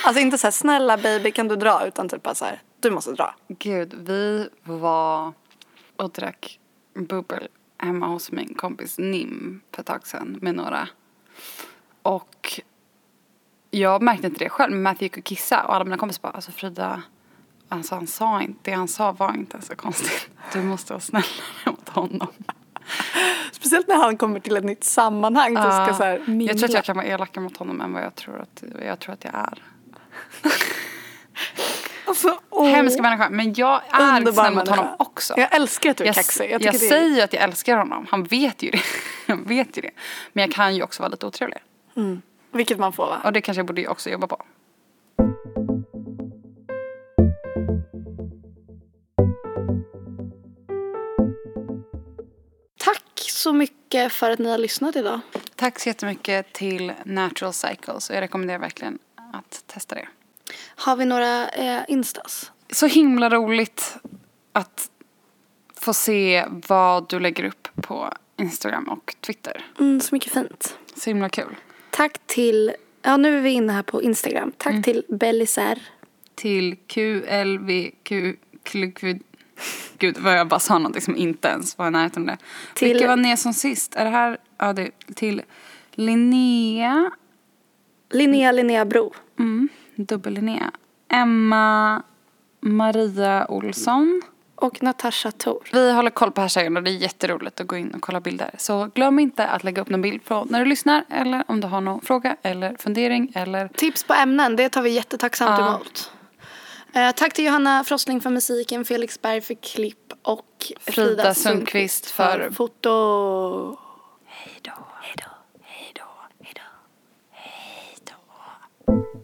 Alltså inte så här, snälla baby kan du dra? Utan typ bara så här, du måste dra. Gud, vi var och drack bubbel hemma hos min kompis Nim för ett tag sedan med några. Och jag märkte inte det själv, men Matthew gick och kissade och alla mina kompisar bara, alltså Frida, alltså han sa inte, det han sa var inte så konstigt. Du måste vara snällare mot honom. Speciellt när han kommer till ett nytt sammanhang. Du ska så här, jag tror att jag kan vara elakare mot honom än vad jag tror att jag, tror att jag är. Alltså, åh. Hemska människa, men jag är Underbar snäll mot honom också. Jag älskar att du är Jag, kaxig. jag, Jag, är... säger ju att jag älskar honom. Han vet ju det. Han vet ju det. Men jag kan ju också vara lite otrevlig. Vilket man får va? Och det kanske jag borde också jobba på. Tack så mycket för att ni har lyssnat idag. Tack så jättemycket till Natural Cycles. Och jag rekommenderar verkligen att testa det. Har vi några eh, instas? Så himla roligt att få se vad du lägger upp på Instagram och Twitter. Mm, så mycket fint. Så himla kul. Tack till, ja nu är vi inne här på Instagram. Tack till Bellisär. Till QLVQ... Gud, vad jag bara sa någonting som inte ens var i närheten av det. Till- Vilka var ner som sist? Är det här... Ja, det till Linnea. Linnea Linnea Bro. Mm, dubbel-Linnea. Emma Maria Olsson. Och Natasha Tor. Vi håller koll på hashtaggen och det är jätteroligt att gå in och kolla bilder. Så glöm inte att lägga upp någon bild på när du lyssnar eller om du har någon fråga eller fundering eller Tips på ämnen, det tar vi jättetacksamt Ja. emot. Eh, tack till Johanna Frostling för musiken, Felix Berg för klipp och Frida Sundqvist för- foto. Hej då. Hej då. Hej då. Hej då. Hej då.